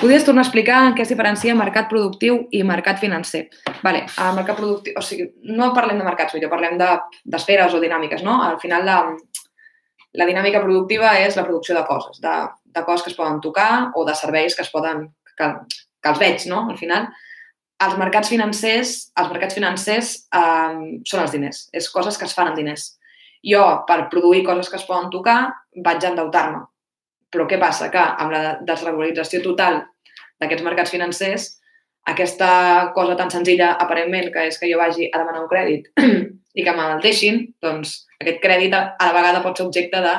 Podries tornar a explicar en què es diferencia mercat productiu i mercat financer. Vale, el mercat productiu, o sigui, no parlem de mercats, millor parlem d'esferes de, o dinàmiques, no? Al final la, la dinàmica productiva és la producció de coses, de, de coses que es poden tocar o de serveis que es poden, que, que els veig, no? Al final, els mercats financers, els mercats financers eh, són els diners, és coses que es fan amb diners. Jo, per produir coses que es poden tocar, vaig endeutar-me. Però què passa? Que amb la desregularització total d'aquests mercats financers, aquesta cosa tan senzilla, aparentment, que és que jo vagi a demanar un crèdit *clears throat* i que me'l deixin, doncs aquest crèdit a la vegada pot ser objecte de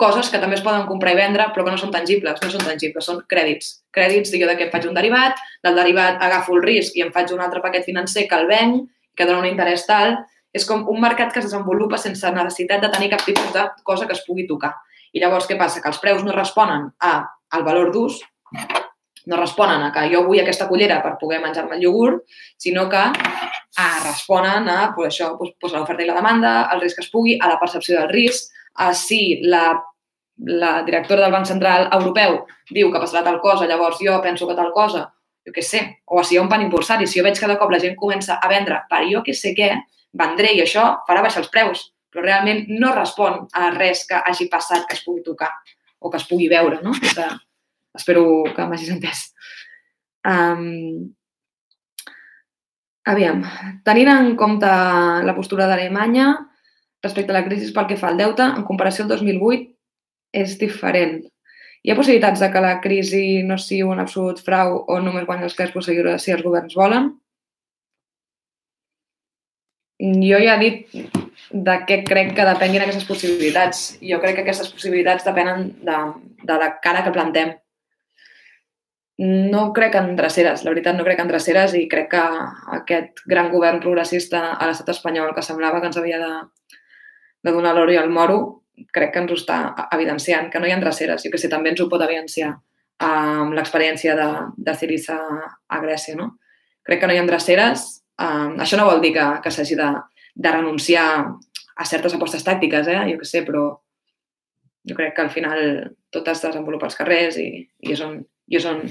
coses que també es poden comprar i vendre, però que no són tangibles, no són tangibles, són crèdits. Crèdits, jo de què faig un derivat, del derivat agafo el risc i em faig un altre paquet financer que el venc, que dona un interès tal. És com un mercat que es desenvolupa sense necessitat de tenir cap tipus de cosa que es pugui tocar. I llavors què passa? Que els preus no responen a, al valor d'ús, no responen a que jo vull aquesta cullera per poder menjar-me el iogurt, sinó que a, responen a pues, això, pues, pues, l'oferta i la demanda, el risc que es pugui, a la percepció del risc, a si la la directora del Banc Central Europeu diu que passarà tal cosa, llavors jo penso que tal cosa, jo què sé, o si hi ha un pan impulsar i si jo veig que de cop la gent comença a vendre per jo què sé què, vendré i això farà baixar els preus, però realment no respon a res que hagi passat que es pugui tocar o que es pugui veure, no? Que espero que m'hagis entès. Um, aviam, tenint en compte la postura d'Alemanya respecte a la crisi pel que fa al deute, en comparació al 2008, és diferent. Hi ha possibilitats de que la crisi no sigui un absolut frau o només guanyi els que prosseguir si els governs volen? Jo ja he dit de què crec que depenguin aquestes possibilitats. Jo crec que aquestes possibilitats depenen de, de la cara que plantem. No crec en dreceres, la veritat no crec en dreceres i crec que aquest gran govern progressista a l'estat espanyol que semblava que ens havia de, de donar l'oro i el moro, crec que ens ho està evidenciant, que no hi ha dreceres. Jo que sé, també ens ho pot evidenciar amb l'experiència de, de Sirisa a Grècia, no? Crec que no hi ha dreceres. Um, això no vol dir que, que s'hagi de, de renunciar a certes apostes tàctiques, eh? jo que sé, però jo crec que al final tot es desenvolupa als carrers i, i és, on, i és on,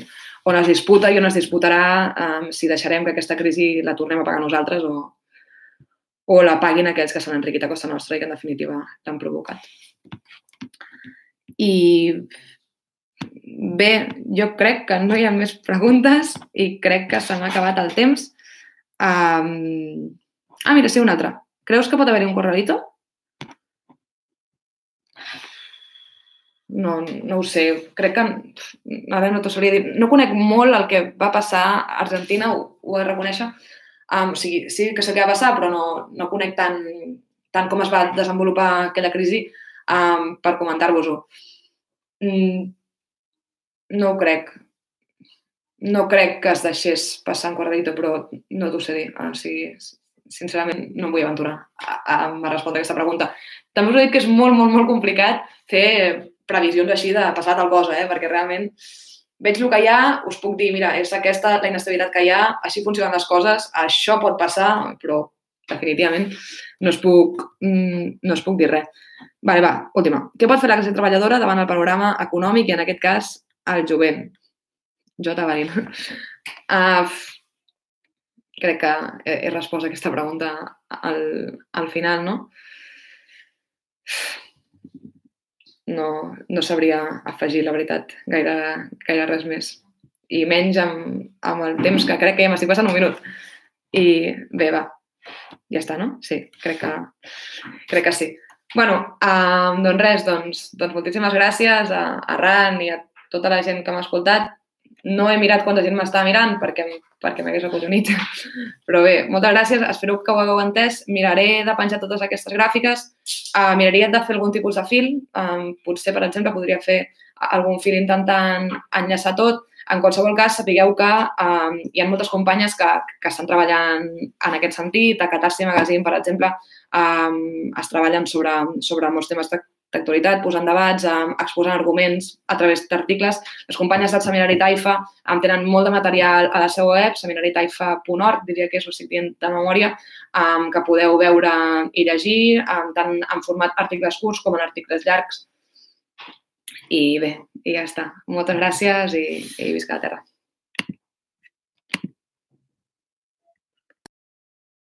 on es disputa i on es disputarà um, si deixarem que aquesta crisi la tornem a pagar nosaltres o, o la paguin aquells que s'han enriquit a costa nostra i que en definitiva l'han provocat. I bé, jo crec que no hi ha més preguntes i crec que se m'ha acabat el temps. Um... Ah, mira, sí, una altra. Creus que pot haver-hi un corralito? No, no ho sé. Crec que... A veure, no t'ho sabria dir. No conec molt el que va passar a Argentina, ho, ho he de reconèixer, Um, o sigui, sí que sé què va passar, però no, no conec tant, tant com es va desenvolupar aquella crisi um, per comentar-vos-ho. Mm, no ho crec. No crec que es deixés passar en quadradito, però no t'ho sé dir. O sigui, sincerament, no em vull aventurar a, a, a respondre aquesta pregunta. També us he dit que és molt, molt, molt complicat fer previsions així de passar tal cosa, eh? perquè realment veig el que hi ha, us puc dir, mira, és aquesta la inestabilitat que hi ha, així funcionen les coses, això pot passar, però definitivament no es puc, mm, no es puc dir res. Vale, va, última. Què pot fer la classe treballadora davant el panorama econòmic i, en aquest cas, el jovent? J. Barin. Uh, crec que he, he respost a aquesta pregunta al, al final, no? No, no sabria afegir, la veritat, gaire, gaire res més. I menys amb, amb el temps que crec que m'estic passant un minut. I bé, va, ja està, no? Sí, crec que, crec que sí. bueno, um, doncs res, doncs, doncs moltíssimes gràcies a, a Ran i a tota la gent que m'ha escoltat. No he mirat quanta gent m'estava mirant perquè, perquè m'hagués acollonit. *laughs* Però bé, moltes gràcies. Espero que ho hagueu entès. Miraré de penjar totes aquestes gràfiques. Uh, miraria de fer algun tipus de fil. Um, potser, per exemple, podria fer algun fil intentant enllaçar tot. En qualsevol cas, sapigueu que um, hi ha moltes companyes que, que estan treballant en aquest sentit. A Catarsi Magazine, per exemple, um, es treballen sobre, sobre molts temes d'actualitat, posant debats, exposant arguments a través d'articles. Les companyes del Seminari Taifa um, tenen molt de material a la seva web, seminaritaifa.org, diria que és recipient de memòria, que podeu veure i llegir, tant en format articles curts com en articles llargs. I bé, i ja està. Moltes gràcies i, i visca la terra.